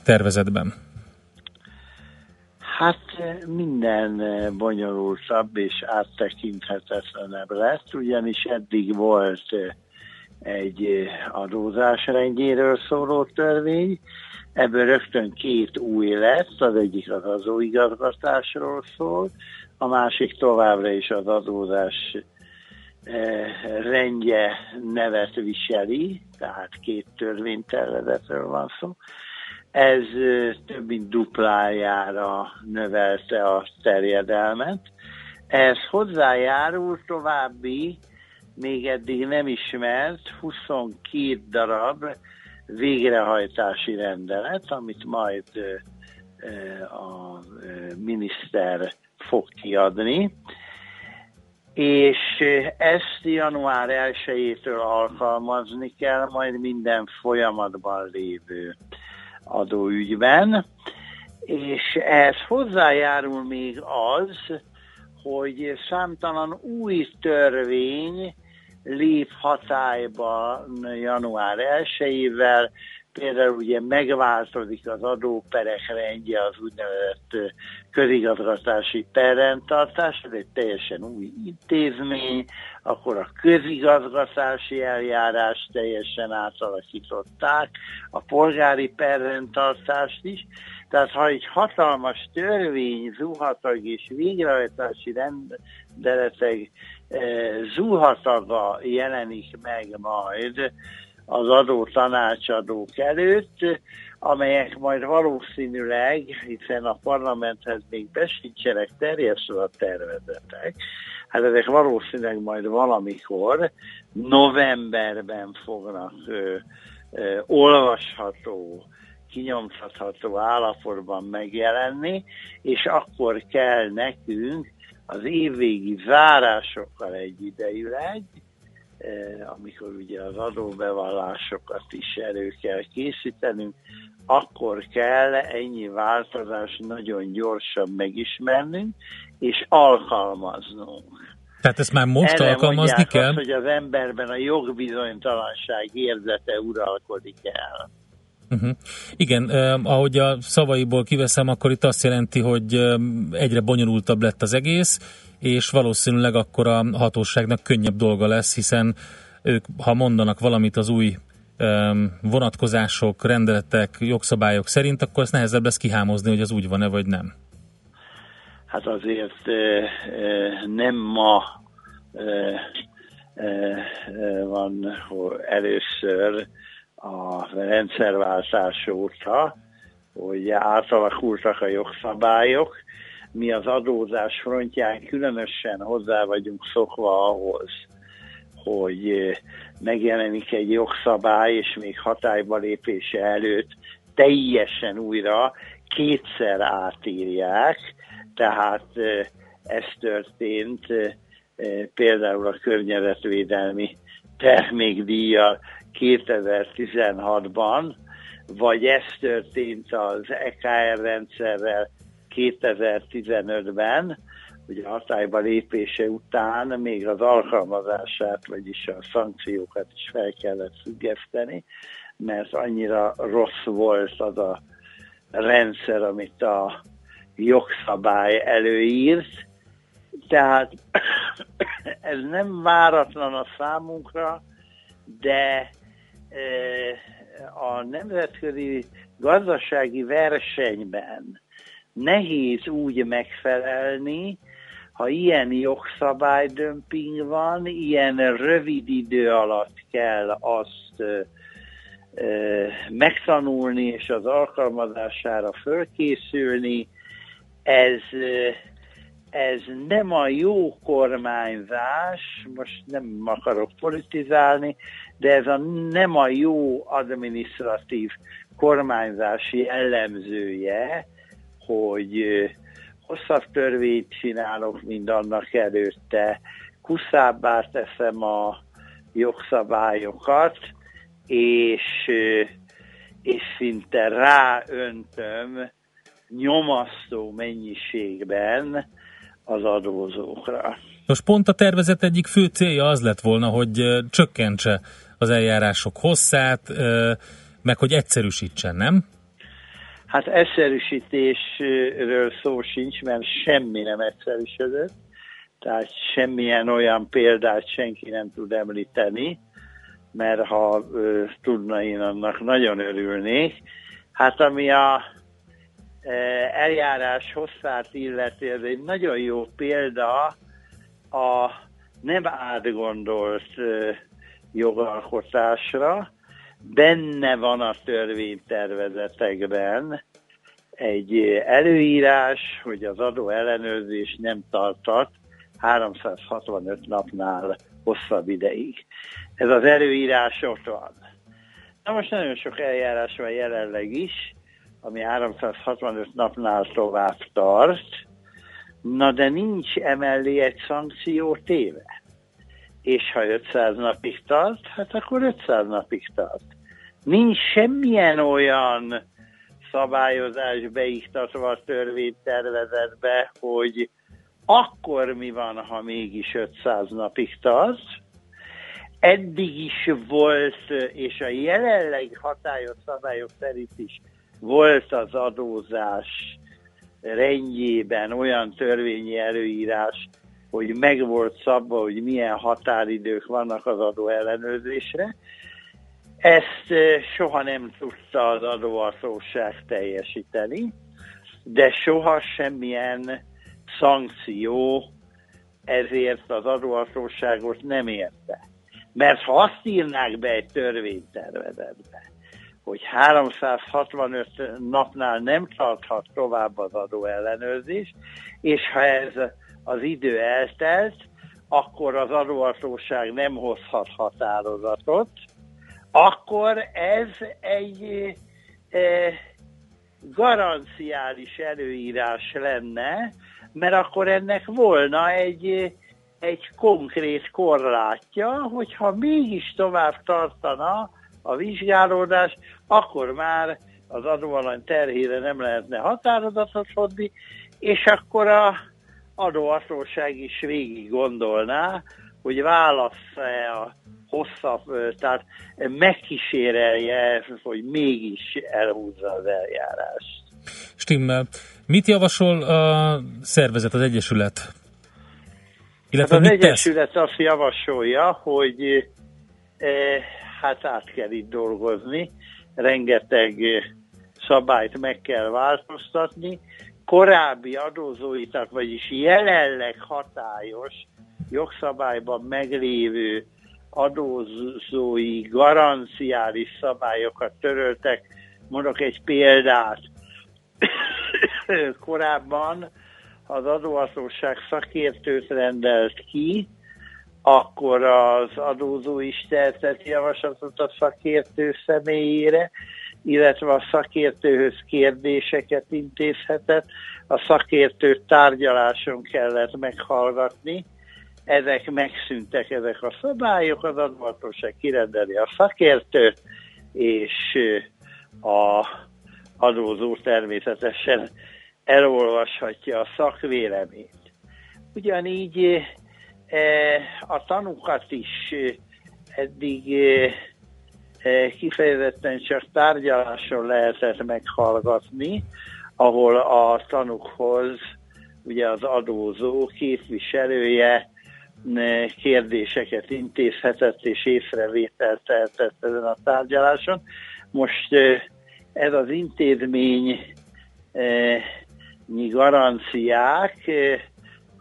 tervezetben? Hát minden bonyolultabb és áttekinthetetlenebb lett, ugyanis eddig volt egy adózás rendjéről szóló törvény, ebből rögtön két új lett, az egyik az adóigazgatásról szól, a másik továbbra is az adózás rendje nevet viseli, tehát két törvénytervezetről van szó. Ez több mint duplájára növelte a terjedelmet. Ez hozzájárul további, még eddig nem ismert 22 darab végrehajtási rendelet, amit majd a miniszter fog kiadni. És ezt január 1-től alkalmazni kell majd minden folyamatban lévő adóügyben, és ehhez hozzájárul még az, hogy számtalan új törvény lép hatályba január 1-ével, Például ugye megváltozik az adóperek rendje, az úgynevezett közigazgatási perrendtartás, ez egy teljesen új intézmény, akkor a közigazgatási eljárás teljesen átalakították, a polgári perrendtartást is, tehát ha egy hatalmas törvény zuhatag és végrehajtási rendeletek zuhataga jelenik meg majd az adó tanácsadók előtt, amelyek majd valószínűleg, hiszen a parlamenthez még besincsenek terjesztve a tervezetek, hát ezek valószínűleg majd valamikor novemberben fognak ö, ö, olvasható kinyomtatható állapotban megjelenni, és akkor kell nekünk az évvégi zárásokkal egyidejűleg, eh, amikor ugye az adóbevallásokat is elő kell készítenünk, akkor kell ennyi változás nagyon gyorsan megismernünk, és alkalmaznunk. Tehát ezt már most Erre alkalmazni kell? Azt, hogy az emberben a jogbizonytalanság érzete uralkodik el. Uh-huh. Igen, eh, ahogy a szavaiból kiveszem, akkor itt azt jelenti, hogy egyre bonyolultabb lett az egész, és valószínűleg akkor a hatóságnak könnyebb dolga lesz, hiszen ők, ha mondanak valamit az új vonatkozások, rendeletek, jogszabályok szerint, akkor ezt nehezebb lesz kihámozni, hogy az úgy van-e vagy nem. Hát azért eh, eh, nem ma eh, van először a rendszerváltás óta, hogy átalakultak a jogszabályok, mi az adózás frontján különösen hozzá vagyunk szokva ahhoz, hogy megjelenik egy jogszabály, és még hatályba lépése előtt teljesen újra kétszer átírják, tehát eh, ez történt eh, például a környezetvédelmi termékdíjjal 2016-ban, vagy ez történt az EKR rendszerrel 2015-ben, ugye hatályba lépése után még az alkalmazását, vagyis a szankciókat is fel kellett függeszteni, mert annyira rossz volt az a rendszer, amit a jogszabály előírt. Tehát ez nem váratlan a számunkra, de a nemzetközi gazdasági versenyben nehéz úgy megfelelni, ha ilyen jogszabálydömping van, ilyen rövid idő alatt kell azt ö, ö, megtanulni és az alkalmazására fölkészülni, ez, ö, ez nem a jó kormányzás, most nem akarok politizálni, de ez a nem a jó administratív kormányzás jellemzője, hogy hosszabb törvényt csinálok, mint annak előtte, kuszábbá teszem a jogszabályokat, és, és szinte ráöntöm nyomasztó mennyiségben az adózókra. Most pont a tervezet egyik fő célja az lett volna, hogy csökkentse az eljárások hosszát, meg hogy egyszerűsítsen, nem? Hát egyszerűsítésről szó sincs, mert semmi nem egyszerűsödött, tehát semmilyen olyan példát senki nem tud említeni, mert ha ö, tudna, én annak nagyon örülnék. Hát ami a eljárás hosszát illeti, ez egy nagyon jó példa a nem átgondolt ö, jogalkotásra, benne van a törvénytervezetekben egy előírás, hogy az adó ellenőrzés nem tartat 365 napnál hosszabb ideig. Ez az előírás ott van. Na most nagyon sok eljárás van jelenleg is, ami 365 napnál tovább tart, na de nincs emellé egy szankció téve. És ha 500 napig tart, hát akkor 500 napig tart. Nincs semmilyen olyan szabályozás beiktatva a törvénytervezetbe, hogy akkor mi van, ha mégis 500 napig tart. eddig is volt, és a jelenleg hatályos szabályok szerint is volt az adózás rendjében olyan törvényi előírás, hogy meg volt szabva, hogy milyen határidők vannak az adó ellenőrzésre. Ezt soha nem tudta az adóhatóság teljesíteni, de soha semmilyen szankció ezért az adóhatóságot nem érte. Mert ha azt írnák be egy törvénytervezetbe, hogy 365 napnál nem tarthat tovább az adó ellenőrzés, és ha ez az idő eltelt, akkor az adóhatóság nem hozhat határozatot, akkor ez egy e, garanciális előírás lenne, mert akkor ennek volna egy, egy konkrét korlátja, hogyha mégis tovább tartana a vizsgálódás, akkor már az adóalany terhére nem lehetne határozatot hozni, és akkor a adóhatóság is végig gondolná, hogy válasz-e a hosszabb, tehát megkísérelje, hogy mégis elhúzza az eljárást. Stimmel. Mit javasol a szervezet, az Egyesület? Illetve hát az Egyesület tesz? azt javasolja, hogy e, hát át kell itt dolgozni, rengeteg szabályt meg kell változtatni, korábbi adózóitak, vagyis jelenleg hatályos jogszabályban meglévő adózói garanciális szabályokat töröltek. Mondok egy példát. Korábban az adóhatóság szakértőt rendelt ki, akkor az adózó is tehetett javaslatot a szakértő személyére, illetve a szakértőhöz kérdéseket intézhetett, a szakértőt tárgyaláson kellett meghallgatni, ezek megszűntek, ezek a szabályok, az adóhatóság kirendeli a szakértőt, és a adózó természetesen elolvashatja a szakvéleményt. Ugyanígy a tanúkat is eddig kifejezetten csak tárgyaláson lehetett meghallgatni, ahol a tanukhoz ugye az adózó képviselője kérdéseket intézhetett és észrevételt tehetett ezen a tárgyaláson. Most ez az intézmény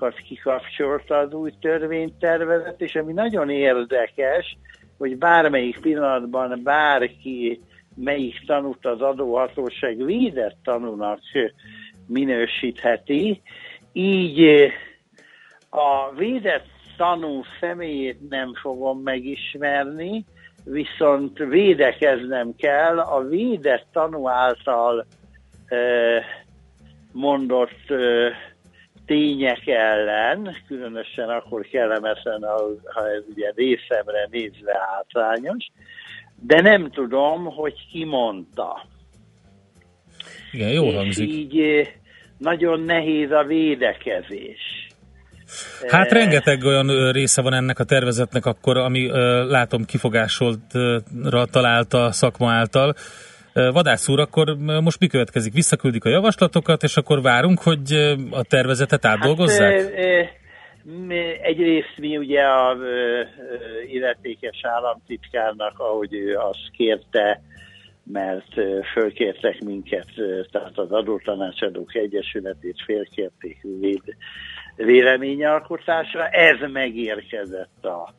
garanciákat kikapcsolta az új törvénytervezet, és ami nagyon érdekes, hogy bármelyik pillanatban bárki, melyik tanút az adóhatóság védett tanúnak minősítheti, így a védett tanú személyét nem fogom megismerni, viszont védekeznem kell a védett tanú által mondott tények ellen, különösen akkor kellemesen, ha ez ugye részemre nézve hátrányos, de nem tudom, hogy ki mondta. Igen, jó hangzik. így eh, nagyon nehéz a védekezés. Hát eh, rengeteg olyan része van ennek a tervezetnek akkor, ami látom kifogásoltra találta a szakma által. Vadász úr, akkor most mi következik? Visszaküldik a javaslatokat, és akkor várunk, hogy a tervezetet átdolgozzák? Hát, egyrészt mi ugye a illetékes államtitkárnak, ahogy ő azt kérte, mert fölkértek minket, tehát az adótanácsadók egyesületét félkérték véleményalkotásra. Ez megérkezett a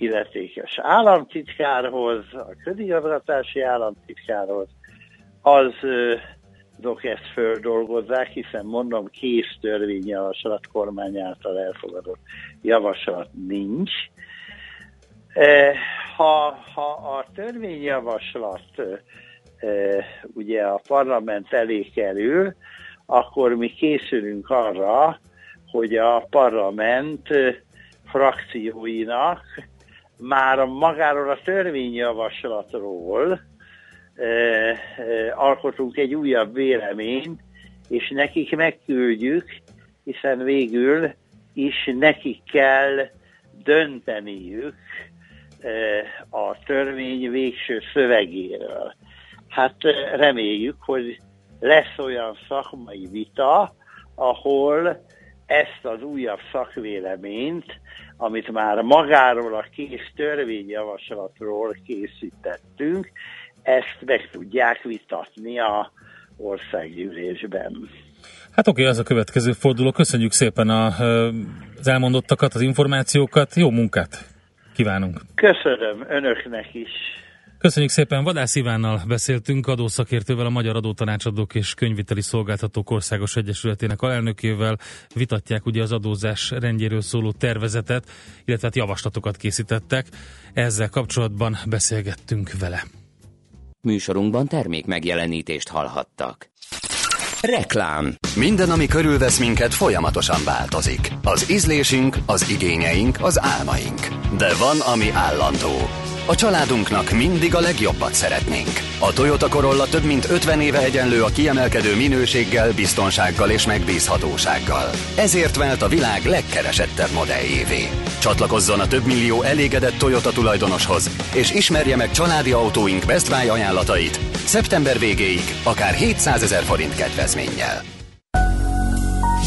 illetékes államtitkárhoz, a közigazgatási államtitkárhoz, az azok ezt földolgozzák, hiszen mondom, kész törvényjavaslat kormány által elfogadott javaslat nincs. Ha, ha a törvényjavaslat ugye a parlament elé kerül, akkor mi készülünk arra, hogy a parlament frakcióinak már magáról a törvényjavaslatról e, e, alkotunk egy újabb véleményt, és nekik megküldjük, hiszen végül is nekik kell dönteniük a törvény végső szövegéről. Hát reméljük, hogy lesz olyan szakmai vita, ahol ezt az újabb szakvéleményt, amit már magáról a kész törvényjavaslatról készítettünk, ezt meg tudják vitatni a országgyűlésben. Hát oké, az a következő forduló. Köszönjük szépen a, az elmondottakat, az információkat. Jó munkát kívánunk! Köszönöm önöknek is! Köszönjük szépen, Vadász Ivánnal beszéltünk, adószakértővel, a Magyar Adótanácsadók és Könyviteli Szolgáltatók Országos Egyesületének alelnökével vitatják ugye az adózás rendjéről szóló tervezetet, illetve hát javaslatokat készítettek. Ezzel kapcsolatban beszélgettünk vele. Műsorunkban termék megjelenítést hallhattak. Reklám. Minden, ami körülvesz minket, folyamatosan változik. Az ízlésünk, az igényeink, az álmaink. De van, ami állandó a családunknak mindig a legjobbat szeretnénk. A Toyota Corolla több mint 50 éve egyenlő a kiemelkedő minőséggel, biztonsággal és megbízhatósággal. Ezért vált a világ legkeresettebb modelljévé. Csatlakozzon a több millió elégedett Toyota tulajdonoshoz, és ismerje meg családi autóink Best Buy ajánlatait szeptember végéig akár 700 ezer forint kedvezménnyel.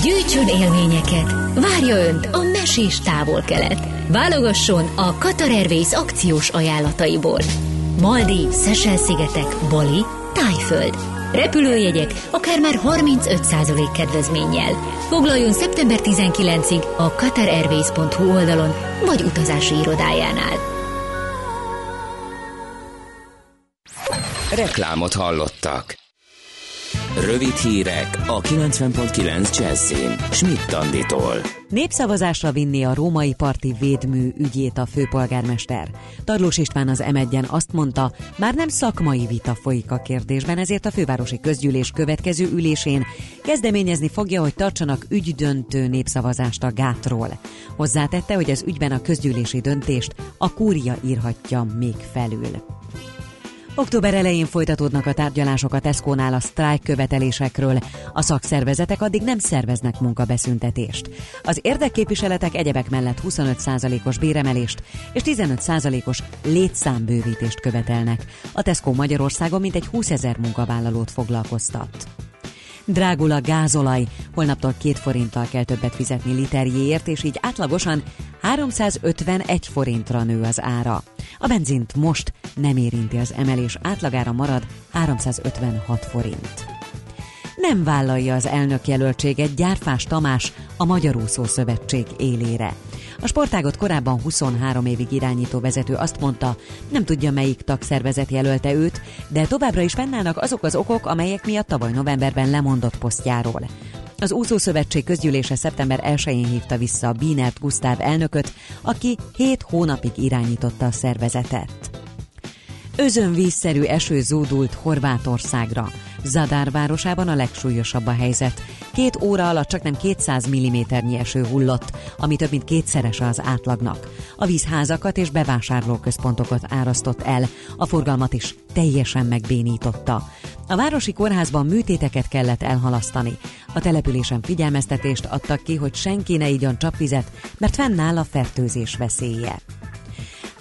Gyűjtsön élményeket! Várja Önt a mesés távol-kelet! Válogasson a Qatar Airways akciós ajánlataiból. Maldi, Szesel-szigetek, Bali, Tájföld. Repülőjegyek akár már 35% kedvezménnyel. Foglaljon szeptember 19-ig a qatarairways.hu oldalon vagy utazási irodájánál. Reklámot hallottak. Rövid hírek a 90.9 Jazzin. Schmidt Anditól. Népszavazásra vinni a római parti védmű ügyét a főpolgármester. Tarlós István az m azt mondta, már nem szakmai vita folyik a kérdésben, ezért a fővárosi közgyűlés következő ülésén kezdeményezni fogja, hogy tartsanak ügydöntő népszavazást a gátról. Hozzátette, hogy az ügyben a közgyűlési döntést a kúria írhatja még felül. Október elején folytatódnak a tárgyalások a Tesco-nál a sztrájk követelésekről. A szakszervezetek addig nem szerveznek munkabeszüntetést. Az érdekképviseletek egyebek mellett 25%-os béremelést és 15%-os létszámbővítést követelnek. A Tesco Magyarországon mintegy 20 ezer munkavállalót foglalkoztat. Drágul a gázolaj, holnaptól két forinttal kell többet fizetni literjéért, és így átlagosan 351 forintra nő az ára. A benzint most nem érinti az emelés, átlagára marad 356 forint. Nem vállalja az elnök jelöltséget Gyárfás Tamás a Magyar Úszó Szövetség élére. A sportágot korábban 23 évig irányító vezető azt mondta, nem tudja melyik tagszervezet jelölte őt, de továbbra is fennállnak azok az okok, amelyek miatt tavaly novemberben lemondott posztjáról. Az úszószövetség közgyűlése szeptember 1-én hívta vissza a Bínert Gusztáv elnököt, aki 7 hónapig irányította a szervezetet. Özönvízszerű eső zúdult Horvátországra. Zadár városában a legsúlyosabb a helyzet. Két óra alatt csak nem 200 mm-nyi eső hullott, ami több mint kétszeres az átlagnak. A vízházakat és bevásárlóközpontokat árasztott el, a forgalmat is teljesen megbénította. A városi kórházban műtéteket kellett elhalasztani. A településen figyelmeztetést adtak ki, hogy senki ne igyon csapvizet, mert fennáll a fertőzés veszélye.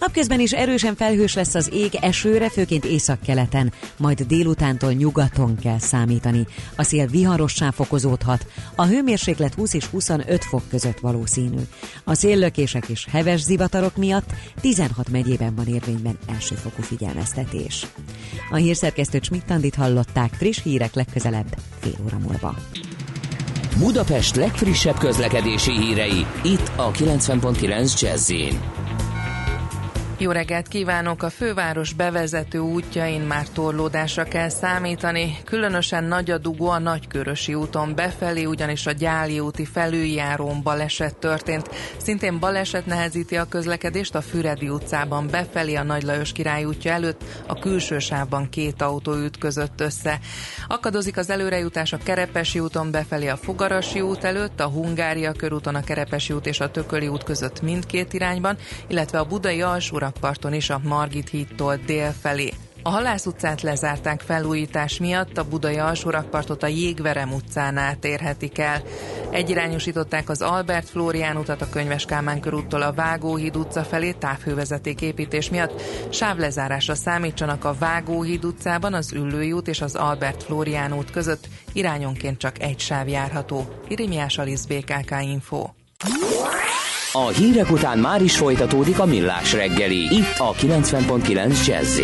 Napközben is erősen felhős lesz az ég esőre, főként északkeleten, majd délutántól nyugaton kell számítani. A szél viharossá fokozódhat, a hőmérséklet 20 és 25 fok között valószínű. A széllökések és heves zivatarok miatt 16 megyében van érvényben elsőfokú figyelmeztetés. A hírszerkesztő Csmittandit hallották friss hírek legközelebb fél óra múlva. Budapest legfrissebb közlekedési hírei itt a 90.9 jazz jó reggelt kívánok! A főváros bevezető útjain már torlódásra kell számítani. Különösen nagy a dugó a Nagykörösi úton befelé, ugyanis a Gyáli úti felüljárón baleset történt. Szintén baleset nehezíti a közlekedést a Füredi utcában befelé, a Nagy Lajos király útja előtt, a külső sávban két autó ütközött össze. Akadozik az előrejutás a Kerepesi úton befelé a Fogarasi út előtt, a Hungária körúton a Kerepesi út és a Tököli út között mindkét irányban, illetve a Budai alsóra Alsórakparton is a Margit hídtól dél felé. A Halász utcát lezárták felújítás miatt, a Budai alsórakpartot a Jégverem utcán átérhetik el. Egyirányosították az Albert Flórián utat a Könyves Kálmán körúttól a Vágóhíd utca felé távhővezeték építés miatt. Sávlezárásra számítsanak a Vágóhíd utcában, az Üllői út és az Albert Flórián út között. Irányonként csak egy sáv járható. Irimiás Alisz BKK Info. A hírek után már is folytatódik a millás reggeli. Itt a 90.9 jazz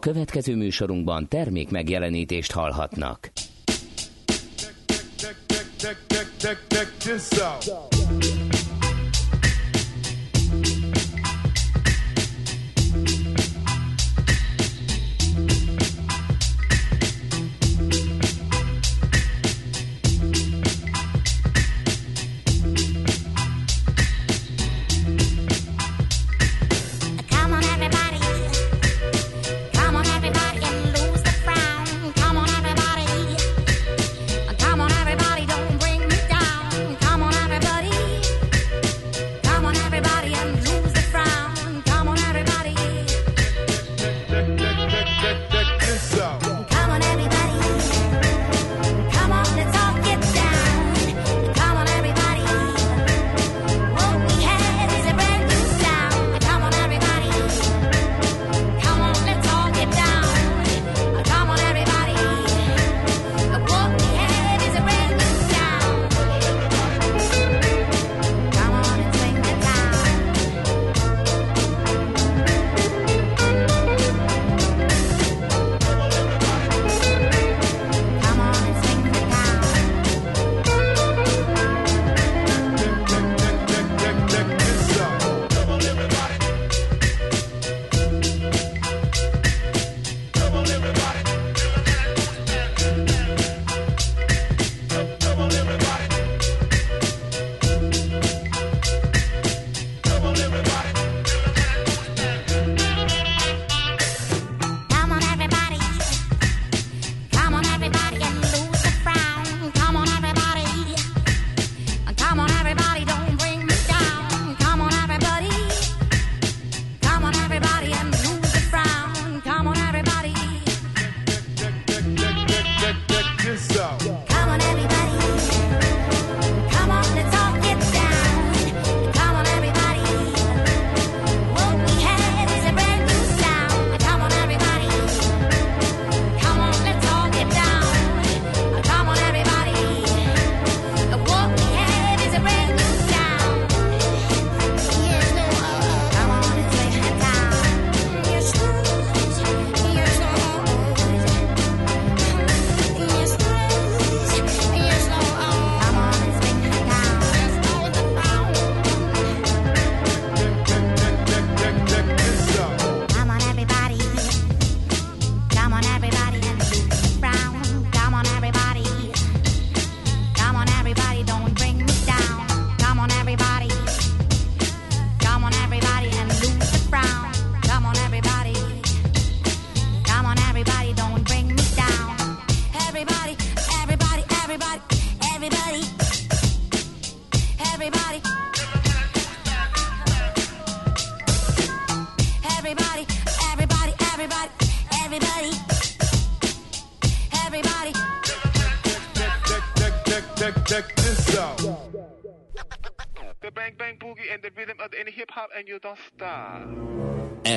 Következő műsorunkban termék megjelenítést hallhatnak. Check, check, check, check, check this out.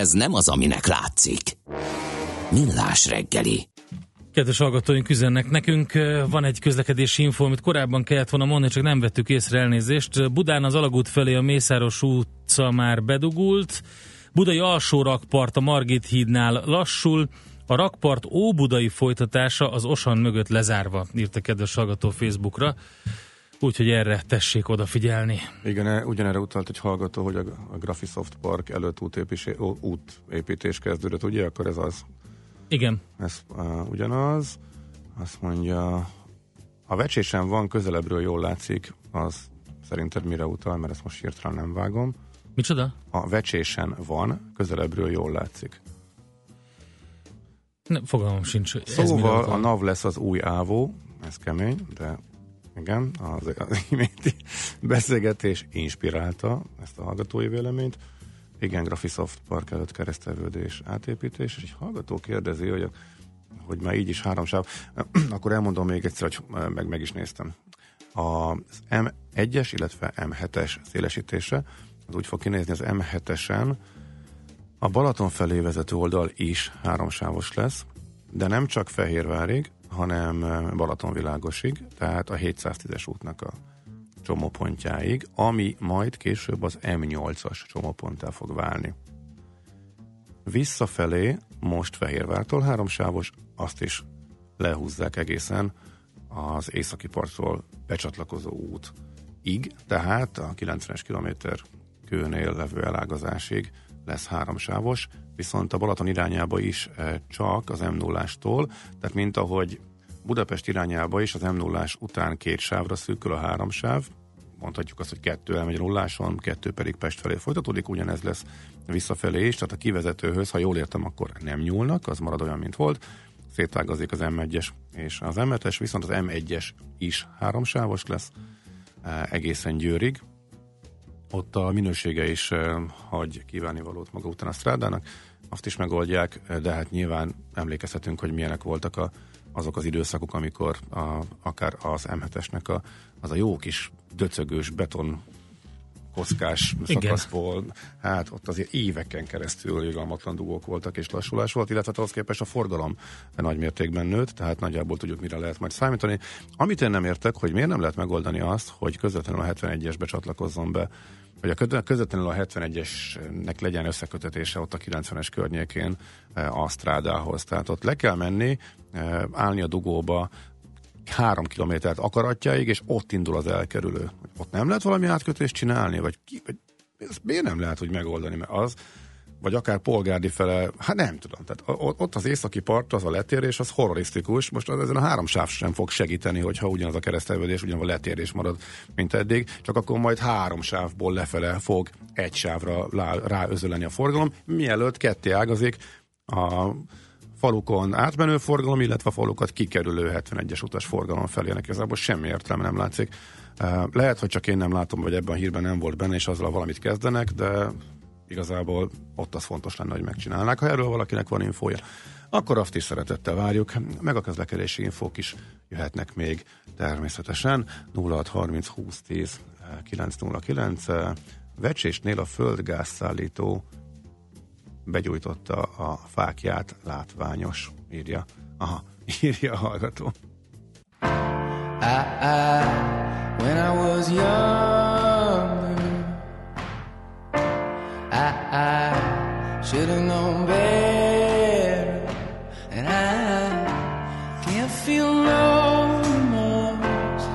Ez nem az, aminek látszik. Millás reggeli. Kedves hallgatóink üzennek nekünk, van egy közlekedési info, amit korábban kellett volna mondani, csak nem vettük észre elnézést. Budán az Alagút felé a Mészáros utca már bedugult, Budai alsó rakpart a Margit hídnál lassul, a rakpart óbudai folytatása az Osan mögött lezárva, írta kedves hallgató Facebookra. Úgyhogy erre tessék odafigyelni. Igen, e, ugyanerre utalt egy hallgató, hogy a, a Graphisoft Park előtt útépítés, útépítés kezdődött, ugye? Akkor ez az. Igen. Ez uh, ugyanaz. Azt mondja, a vecsésen van, közelebbről jól látszik, az szerinted mire utal, mert ezt most hirtelen nem vágom. Micsoda? A vecsésen van, közelebbről jól látszik. Ne, fogalmam sincs. Szóval a NAV lesz az új ávó, ez kemény, de igen, az, az iménti beszélgetés inspirálta ezt a hallgatói véleményt. Igen, Graphisoft Park előtt keresztelődés, átépítés, és egy hallgató kérdezi, hogy, hogy már így is három sáv, akkor elmondom még egyszer, hogy meg, meg is néztem. Az M1-es, illetve M7-es szélesítése, az úgy fog kinézni az M7-esen, a Balaton felé vezető oldal is háromsávos lesz, de nem csak Fehérvárig, hanem Balatonvilágosig, tehát a 710-es útnak a csomópontjáig, ami majd később az M8-as csomóponttá fog válni. Visszafelé most Fehérvártól háromsávos, azt is lehúzzák egészen az északi partról becsatlakozó útig, tehát a 90-es kilométer kőnél levő elágazásig lesz háromsávos, viszont a Balaton irányába is csak az m 0 tehát mint ahogy Budapest irányába is az m 0 után két sávra szűkül a három sáv, mondhatjuk azt, hogy kettő elmegy nulláson, kettő pedig Pest felé folytatódik, ugyanez lesz visszafelé is, tehát a kivezetőhöz, ha jól értem, akkor nem nyúlnak, az marad olyan, mint volt, szétágazik az M1-es és az M7-es, viszont az M1-es is háromsávos lesz egészen Győrig, ott a minősége is hagy kívánni valót maga után a strádának, azt is megoldják, de hát nyilván emlékezhetünk, hogy milyenek voltak a, azok az időszakok, amikor a, akár az M7-esnek a, az a jó kis döcögős beton kockás Igen. szakaszból, hát ott azért éveken keresztül irgalmatlan dugók voltak és lassulás volt, illetve ahhoz képest a forgalom nagy mértékben nőtt, tehát nagyjából tudjuk, mire lehet majd számítani. Amit én nem értek, hogy miért nem lehet megoldani azt, hogy közvetlenül a 71-esbe csatlakozzon be hogy a közvetlenül a 71-esnek legyen összekötetése ott a 90-es környékén eh, a strádához. Tehát ott le kell menni, eh, állni a dugóba, három kilométert akaratjáig, és ott indul az elkerülő. Ott nem lehet valami átkötést csinálni, vagy, ki, vagy ezt miért nem lehet úgy megoldani, mert az vagy akár polgárdi fele, hát nem tudom. Tehát ott az északi part, az a letérés, az horrorisztikus. Most ezen a három sáv sem fog segíteni, hogyha ugyanaz a keresztelvedés, ugyanaz a letérés marad, mint eddig, csak akkor majd három sávból lefele fog egy sávra ráözöleni a forgalom, mielőtt ketté ágazik a falukon átmenő forgalom, illetve a falukat kikerülő 71-es utas forgalom felé. Ennek igazából semmi értelme nem látszik. Lehet, hogy csak én nem látom, hogy ebben a hírben nem volt benne, és azzal valamit kezdenek, de igazából ott az fontos lenne, hogy megcsinálnák. Ha erről valakinek van infója, akkor azt is szeretettel várjuk, meg a közlekedési infók is jöhetnek még természetesen. 0630 20 10 909 Vecsésnél a földgázszállító begyújtotta a fákját, látványos, írja. Aha, írja a hallgató. I, I, when I was young I, should have known better, and I can't feel no remorse.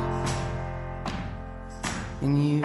And you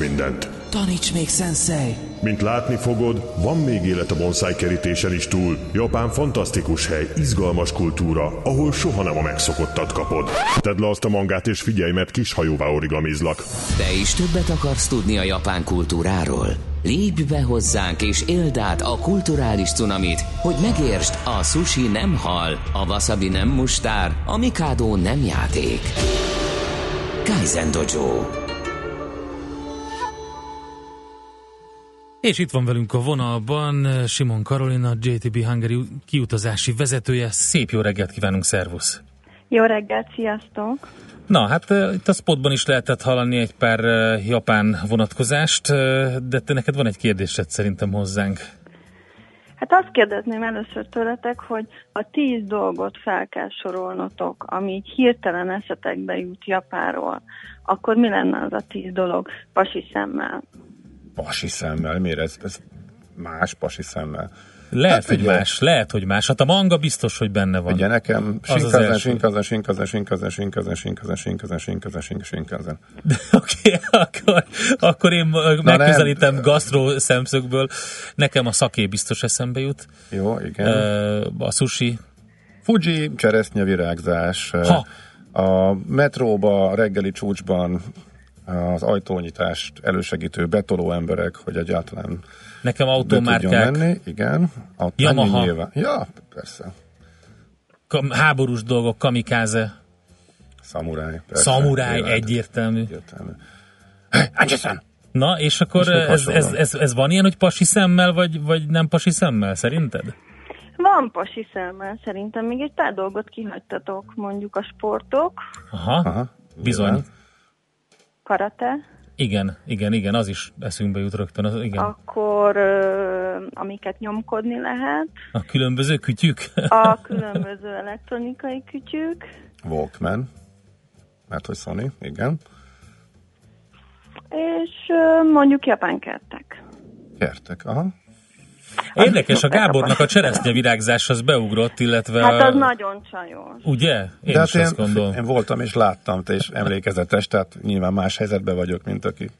mindent. Taníts még, sensei! Mint látni fogod, van még élet a bonsai kerítésen is túl. Japán fantasztikus hely, izgalmas kultúra, ahol soha nem a megszokottat kapod. Tedd le azt a mangát és figyelj, mert kis hajóvá origamizlak. Te is többet akarsz tudni a japán kultúráról? Lépj be hozzánk és éld át a kulturális cunamit, hogy megértsd, a sushi nem hal, a wasabi nem mustár, a mikado nem játék. Kaizen Dojo. És itt van velünk a vonalban Simon Karolina, JTB Hungary kiutazási vezetője. Szép jó reggelt kívánunk, szervusz! Jó reggelt, sziasztok! Na, hát uh, itt a spotban is lehetett hallani egy pár uh, japán vonatkozást, de te neked van egy kérdésed szerintem hozzánk. Hát azt kérdezném először tőletek, hogy a tíz dolgot fel kell sorolnotok, ami így hirtelen eszetekbe jut Japánról, akkor mi lenne az a tíz dolog pasi szemmel? Pasi szemmel? Miért ez, ez más pasi szemmel? Lehet, hát, hogy ugye, más, lehet, hogy más. Hát a manga biztos, hogy benne van. Ugye nekem sinkazen, sinkazen, sinkazen, sinkazen, sinkazen, sinkazen, sinkazen, sinkazen, sinkazen. Oké, akkor, akkor én megközelítem gasztró szemszögből. Nekem a szaké biztos eszembe jut. Jó, igen. A sushi. Fuji, cseresznyevirágzás. Ha. A metróba, a reggeli csúcsban az ajtónyitást elősegítő betoló emberek, hogy egyáltalán Nekem automárkák. menni, igen. Aut- Yamaha. Nyilván. Ja, persze. Kam- háborús dolgok, kamikáze. Szamuráj. Szamuráj, egyértelmű. egyértelmű. Hey, Anderson! Na, és akkor és ez, ez, ez, ez, van ilyen, hogy pasi szemmel, vagy, vagy nem pasi szemmel, szerinted? Van pasi szemmel, szerintem még egy pár dolgot kihagytatok, mondjuk a sportok. Aha, Aha bizony. Karate. Igen, igen, igen, az is eszünkbe jut rögtön. Az, igen. Akkor amiket nyomkodni lehet. A különböző kütyük? A különböző elektronikai kütyük. Walkman, mert hogy Sony, igen. És mondjuk japán kertek. Kertek, aha. Érdekes, a Gábornak a cseresznyevirágzás az beugrott, illetve... Hát az a... nagyon csajos. Ugye? Én De is hát azt én, gondolom. Én voltam és láttam, te is emlékezetes, tehát nyilván más helyzetben vagyok, mint aki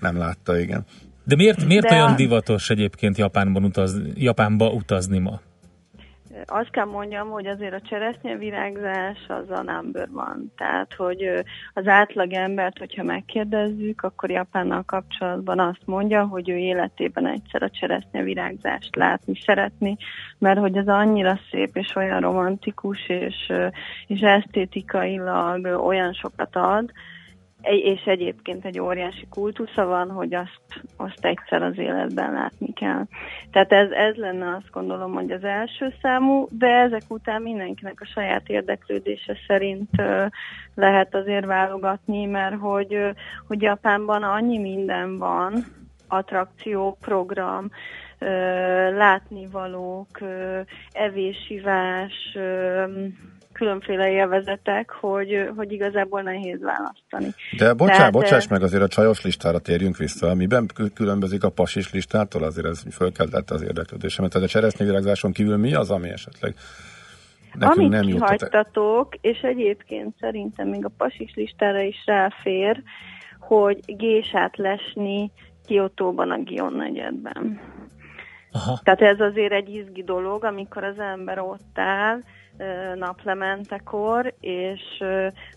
nem látta, igen. De miért, miért De olyan divatos egyébként Japánban utaz, Japánba utazni ma? Azt kell mondjam, hogy azért a cseresznyevirágzás az a number van. Tehát, hogy az átlag embert, hogyha megkérdezzük, akkor Japánnal kapcsolatban azt mondja, hogy ő életében egyszer a cseresznyevirágzást látni szeretni, mert hogy ez annyira szép és olyan romantikus és, és esztétikailag olyan sokat ad, és egyébként egy óriási kultusza van, hogy azt, azt egyszer az életben látni kell. Tehát ez, ez lenne azt gondolom, hogy az első számú, de ezek után mindenkinek a saját érdeklődése szerint lehet azért válogatni, mert hogy, hogy Japánban annyi minden van, attrakció, program, látnivalók, evésivás, különféle élvezetek, hogy, hogy igazából nehéz választani. De bocsá, Tehát, bocsáss meg, azért a csajos listára térjünk vissza. Miben különbözik a pasis listától? Azért ez fölkeltette az érdeklődésemet. Tehát a cseresznyevirágzáson kívül mi az, ami esetleg nekünk Amit nem kihagytatok, és egyébként szerintem még a pasis listára is ráfér, hogy gésát lesni Kiotóban a Gion negyedben. Aha. Tehát ez azért egy izgi dolog, amikor az ember ott áll, naplementekor, és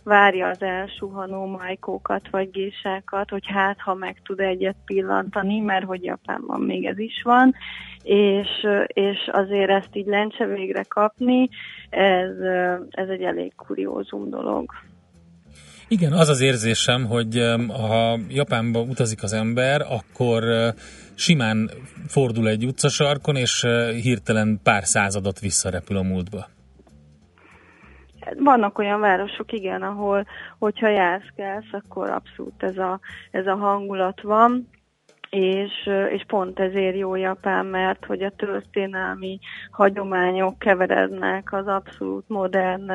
várja az elsuhanó majkókat vagy gésákat, hogy hát, ha meg tud egyet pillantani, mert hogy Japánban még ez is van, és, és azért ezt így lencse végre kapni, ez, ez egy elég kuriózum dolog. Igen, az az érzésem, hogy ha Japánba utazik az ember, akkor simán fordul egy utcasarkon, és hirtelen pár századat visszarepül a múltba. Vannak olyan városok, igen, ahol, hogyha jászkálsz, akkor abszolút ez a, ez a hangulat van, és, és pont ezért jó Japán, mert hogy a történelmi hagyományok keverednek az abszolút modern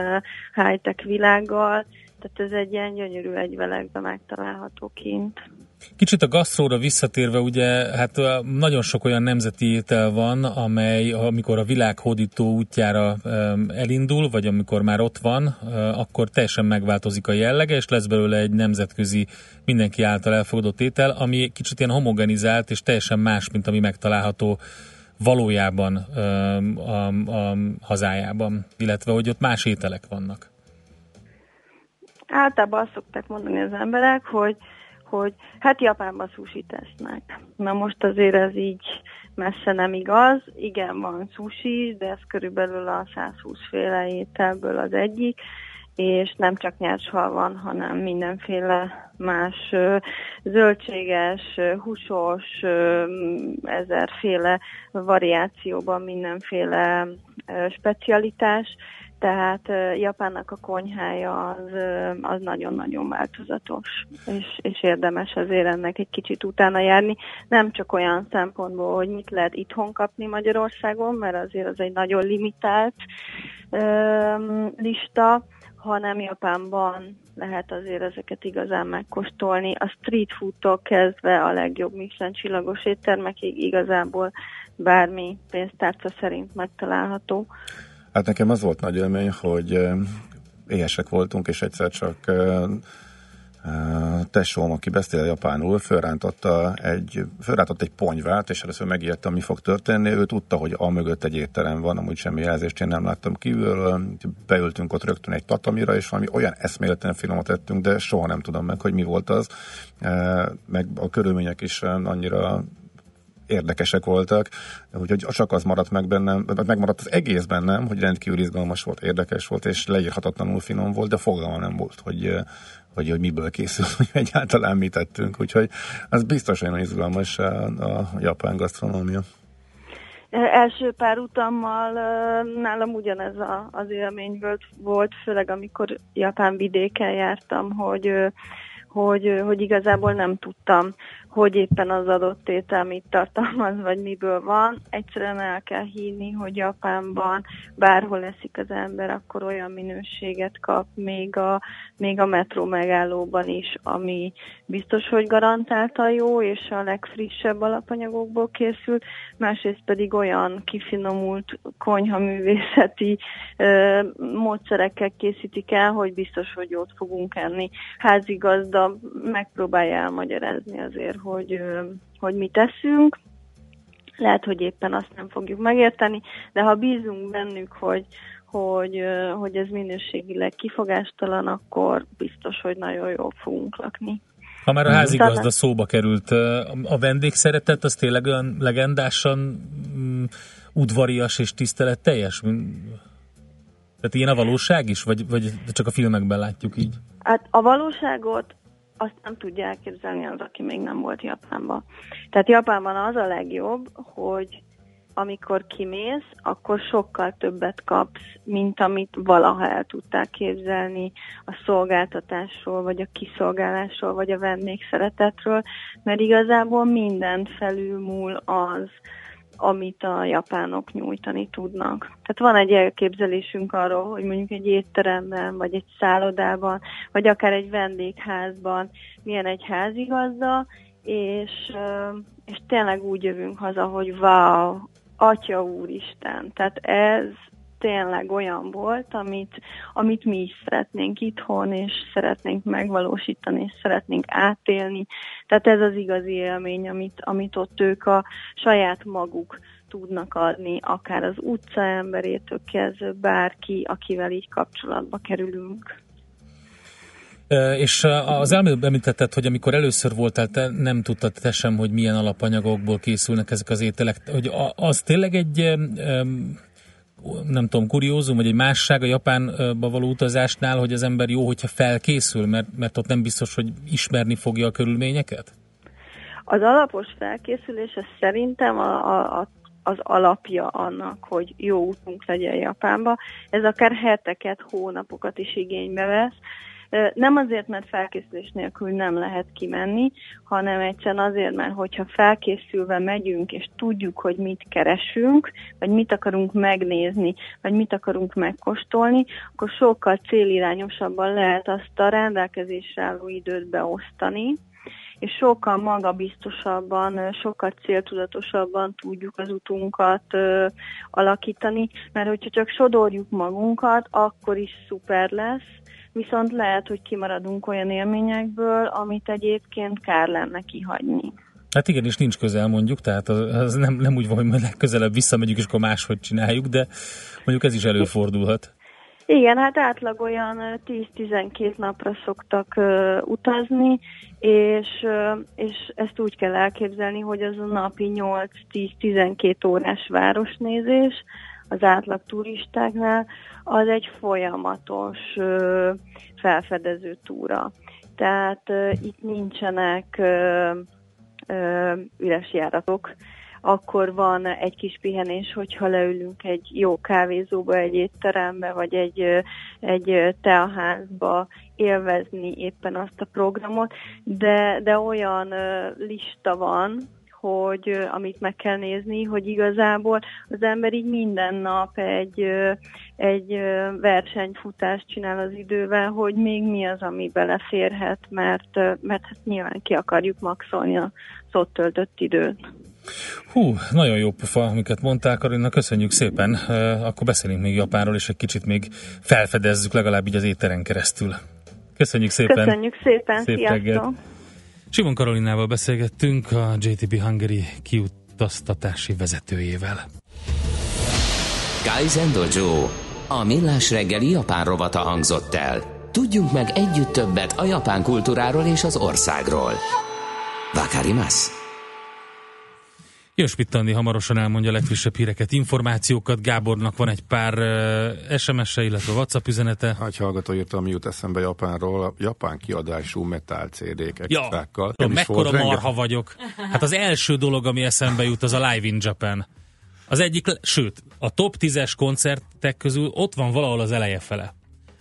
high-tech világgal, tehát ez egy ilyen gyönyörű egyvelegbe megtalálható kint. Kicsit a gasztróra visszatérve, ugye, hát nagyon sok olyan nemzeti étel van, amely, amikor a világ hódító útjára elindul, vagy amikor már ott van, akkor teljesen megváltozik a jellege, és lesz belőle egy nemzetközi, mindenki által elfogadott étel, ami kicsit ilyen homogenizált, és teljesen más, mint ami megtalálható valójában a, a hazájában, illetve hogy ott más ételek vannak. Általában azt szokták mondani az emberek, hogy hogy hát Japánban sushi tesznek. Na most azért ez így messze nem igaz. Igen, van sushi, de ez körülbelül a 120 féle ételből az egyik, és nem csak nyershal van, hanem mindenféle más zöldséges, húsos, ezerféle variációban mindenféle specialitás, tehát Japánnak a konyhája az, az nagyon-nagyon változatos, és, és érdemes azért ennek egy kicsit utána járni. Nem csak olyan szempontból, hogy mit lehet itthon kapni Magyarországon, mert azért az egy nagyon limitált um, lista, hanem Japánban lehet azért ezeket igazán megkóstolni. A street foodtól kezdve a legjobb Michelin csillagos éttermekig igazából bármi pénztárca szerint megtalálható. Hát nekem az volt nagy élmény, hogy éhesek voltunk, és egyszer csak tesóm, aki beszél japánul, fölrántotta egy, fölrántott egy ponyvát, és először megijedtem, mi fog történni. Ő tudta, hogy a mögött egy étterem van, amúgy semmi jelzést én nem láttam kívül. Beültünk ott rögtön egy tatamira, és valami olyan eszméletlen finomat ettünk, de soha nem tudom meg, hogy mi volt az. Meg a körülmények is annyira érdekesek voltak, úgyhogy csak az maradt meg bennem, megmaradt az egész bennem, hogy rendkívül izgalmas volt, érdekes volt, és leírhatatlanul finom volt, de fogalma nem volt, hogy, hogy, hogy miből készül, hogy egyáltalán mit tettünk, úgyhogy az biztos nagyon izgalmas a, a japán gasztronómia. Első pár utammal nálam ugyanez a, az élmény volt, volt, főleg amikor Japán vidéken jártam, hogy hogy, hogy igazából nem tudtam hogy éppen az adott étel mit tartalmaz, vagy miből van. Egyszerűen el kell hinni, hogy Japánban bárhol eszik az ember, akkor olyan minőséget kap, még a, még a metró megállóban is, ami biztos, hogy garantálta jó, és a legfrissebb alapanyagokból készült, másrészt pedig olyan kifinomult konyhaművészeti ö, módszerekkel készítik el, hogy biztos, hogy jót fogunk enni. Házigazda megpróbálja elmagyarázni azért, hogy, hogy mit teszünk. Lehet, hogy éppen azt nem fogjuk megérteni, de ha bízunk bennük, hogy, hogy, hogy ez minőségileg kifogástalan, akkor biztos, hogy nagyon jól fogunk lakni. Ha már a házigazda szóba került, a vendégszeretet az tényleg olyan legendásan mm, udvarias és tiszteletteljes? Tehát ilyen a valóság is, vagy, vagy csak a filmekben látjuk így? Hát a valóságot azt nem tudja elképzelni az, aki még nem volt Japánban. Tehát Japánban az a legjobb, hogy amikor kimész, akkor sokkal többet kapsz, mint amit valaha el tudták képzelni a szolgáltatásról, vagy a kiszolgálásról, vagy a vendégszeretetről, mert igazából mindent felülmúl az, amit a japánok nyújtani tudnak. Tehát van egy elképzelésünk arról, hogy mondjuk egy étteremben, vagy egy szállodában, vagy akár egy vendégházban milyen egy házigazda, és, és tényleg úgy jövünk haza, hogy wow, Atya Úristen, tehát ez tényleg olyan volt, amit, amit mi is szeretnénk itthon, és szeretnénk megvalósítani, és szeretnénk átélni. Tehát ez az igazi élmény, amit, amit ott ők a saját maguk tudnak adni, akár az utca emberétől kezdve bárki, akivel így kapcsolatba kerülünk. És az előbb említetted, hogy amikor először voltál, te nem tudtad te sem, hogy milyen alapanyagokból készülnek ezek az ételek. Hogy az tényleg egy nem tudom, kuriózum, vagy egy másság a Japánba való utazásnál, hogy az ember jó, hogyha felkészül, mert, mert ott nem biztos, hogy ismerni fogja a körülményeket? Az alapos felkészülés az szerintem a, a, a az alapja annak, hogy jó útunk legyen Japánba. Ez akár heteket, hónapokat is igénybe vesz, nem azért, mert felkészülés nélkül nem lehet kimenni, hanem egyszerűen azért, mert hogyha felkészülve megyünk, és tudjuk, hogy mit keresünk, vagy mit akarunk megnézni, vagy mit akarunk megkóstolni, akkor sokkal célirányosabban lehet azt a rendelkezésre álló időt beosztani, és sokkal magabiztosabban, sokkal céltudatosabban tudjuk az utunkat ö, alakítani, mert hogyha csak sodorjuk magunkat, akkor is szuper lesz, viszont lehet, hogy kimaradunk olyan élményekből, amit egyébként kár lenne kihagyni. Hát igen, és nincs közel mondjuk, tehát az, az nem, nem úgy van, hogy majd legközelebb visszamegyünk, és akkor máshogy csináljuk, de mondjuk ez is előfordulhat. Igen, hát átlag olyan 10-12 napra szoktak uh, utazni, és, uh, és ezt úgy kell elképzelni, hogy az a napi 8-10-12 órás városnézés az átlag turistáknál, az egy folyamatos felfedező túra. Tehát itt nincsenek uh, üres járatok, akkor van egy kis pihenés, hogyha leülünk egy jó kávézóba, egy étterembe, vagy egy, egy teaházba élvezni éppen azt a programot, de, de olyan lista van, hogy amit meg kell nézni, hogy igazából az ember így minden nap egy, egy versenyfutást csinál az idővel, hogy még mi az, ami beleférhet, mert, mert hát nyilván ki akarjuk maxolni az ott töltött időt. Hú, nagyon jó pofa, amiket mondtál, Karina, köszönjük szépen. Akkor beszélünk még Japánról, és egy kicsit még felfedezzük legalább így az éteren keresztül. Köszönjük szépen. Köszönjük szépen, Szép sziasztok. Reggelt. Simon Karolinával beszélgettünk a JTB Hungary kiutaztatási vezetőjével. Kaizen Dojo, a millás reggeli japán rovata hangzott el. Tudjunk meg együtt többet a japán kultúráról és az országról. Vakarimasu! Jösp Andi hamarosan elmondja a legfrissebb híreket, információkat. Gábornak van egy pár uh, SMS-e, illetve WhatsApp üzenete. Egy hallgató írta, ami jut eszembe Japánról, a japán kiadású metal CD-k extrákkal. Ja, mekkora marha renge... vagyok. Hát az első dolog, ami eszembe jut, az a Live in Japan. Az egyik, sőt, a top 10-es koncertek közül ott van valahol az eleje fele.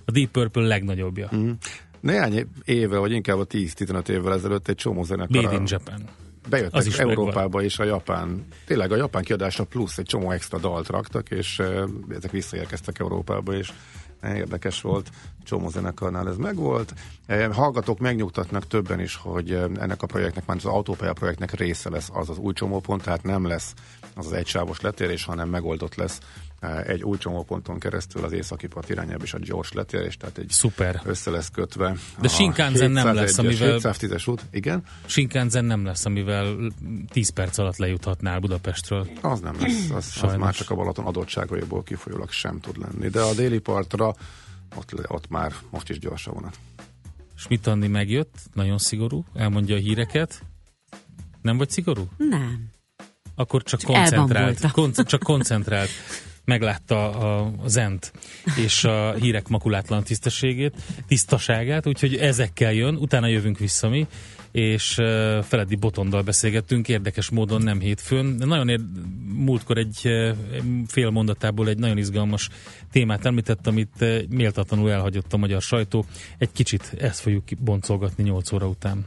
A Deep Purple legnagyobbja. Mm. Néhány éve, vagy inkább a 10-15 évvel ezelőtt egy csomó zenekar. Made in Japan bejöttek az is Európába megvan. és a Japán, tényleg a Japán kiadásra plusz egy csomó extra dalt raktak, és ezek visszaérkeztek Európába, és érdekes volt, csomó zenekarnál ez megvolt. Hallgatók megnyugtatnak többen is, hogy ennek a projektnek, már az autópálya projektnek része lesz az az új csomópont, tehát nem lesz az az egysávos letérés, hanem megoldott lesz egy új csomóponton keresztül az északi part irányába is a gyors letérés, tehát egy Szuper. össze lesz kötve. De Shinkansen nem lesz, amivel... 710-es út, igen. Shinkansen nem lesz, amivel 10 perc alatt lejuthatnál Budapestről. Az nem lesz, az, az már csak a Balaton adottságaiból kifolyólag sem tud lenni. De a déli partra ott, ott már most is gyors a vonat. Schmidt Andi megjött, nagyon szigorú, elmondja a híreket. Nem vagy szigorú? Nem. Akkor csak, csak koncentrált. Kon- csak koncentrált meglátta a, zent és a hírek makulátlan tisztességét, tisztaságát, úgyhogy ezekkel jön, utána jövünk vissza mi, és Feledi Botondal beszélgettünk, érdekes módon nem hétfőn, de nagyon ér- múltkor egy uh, fél mondatából egy nagyon izgalmas témát említett, amit uh, méltatlanul elhagyott a magyar sajtó. Egy kicsit ezt fogjuk boncolgatni 8 óra után.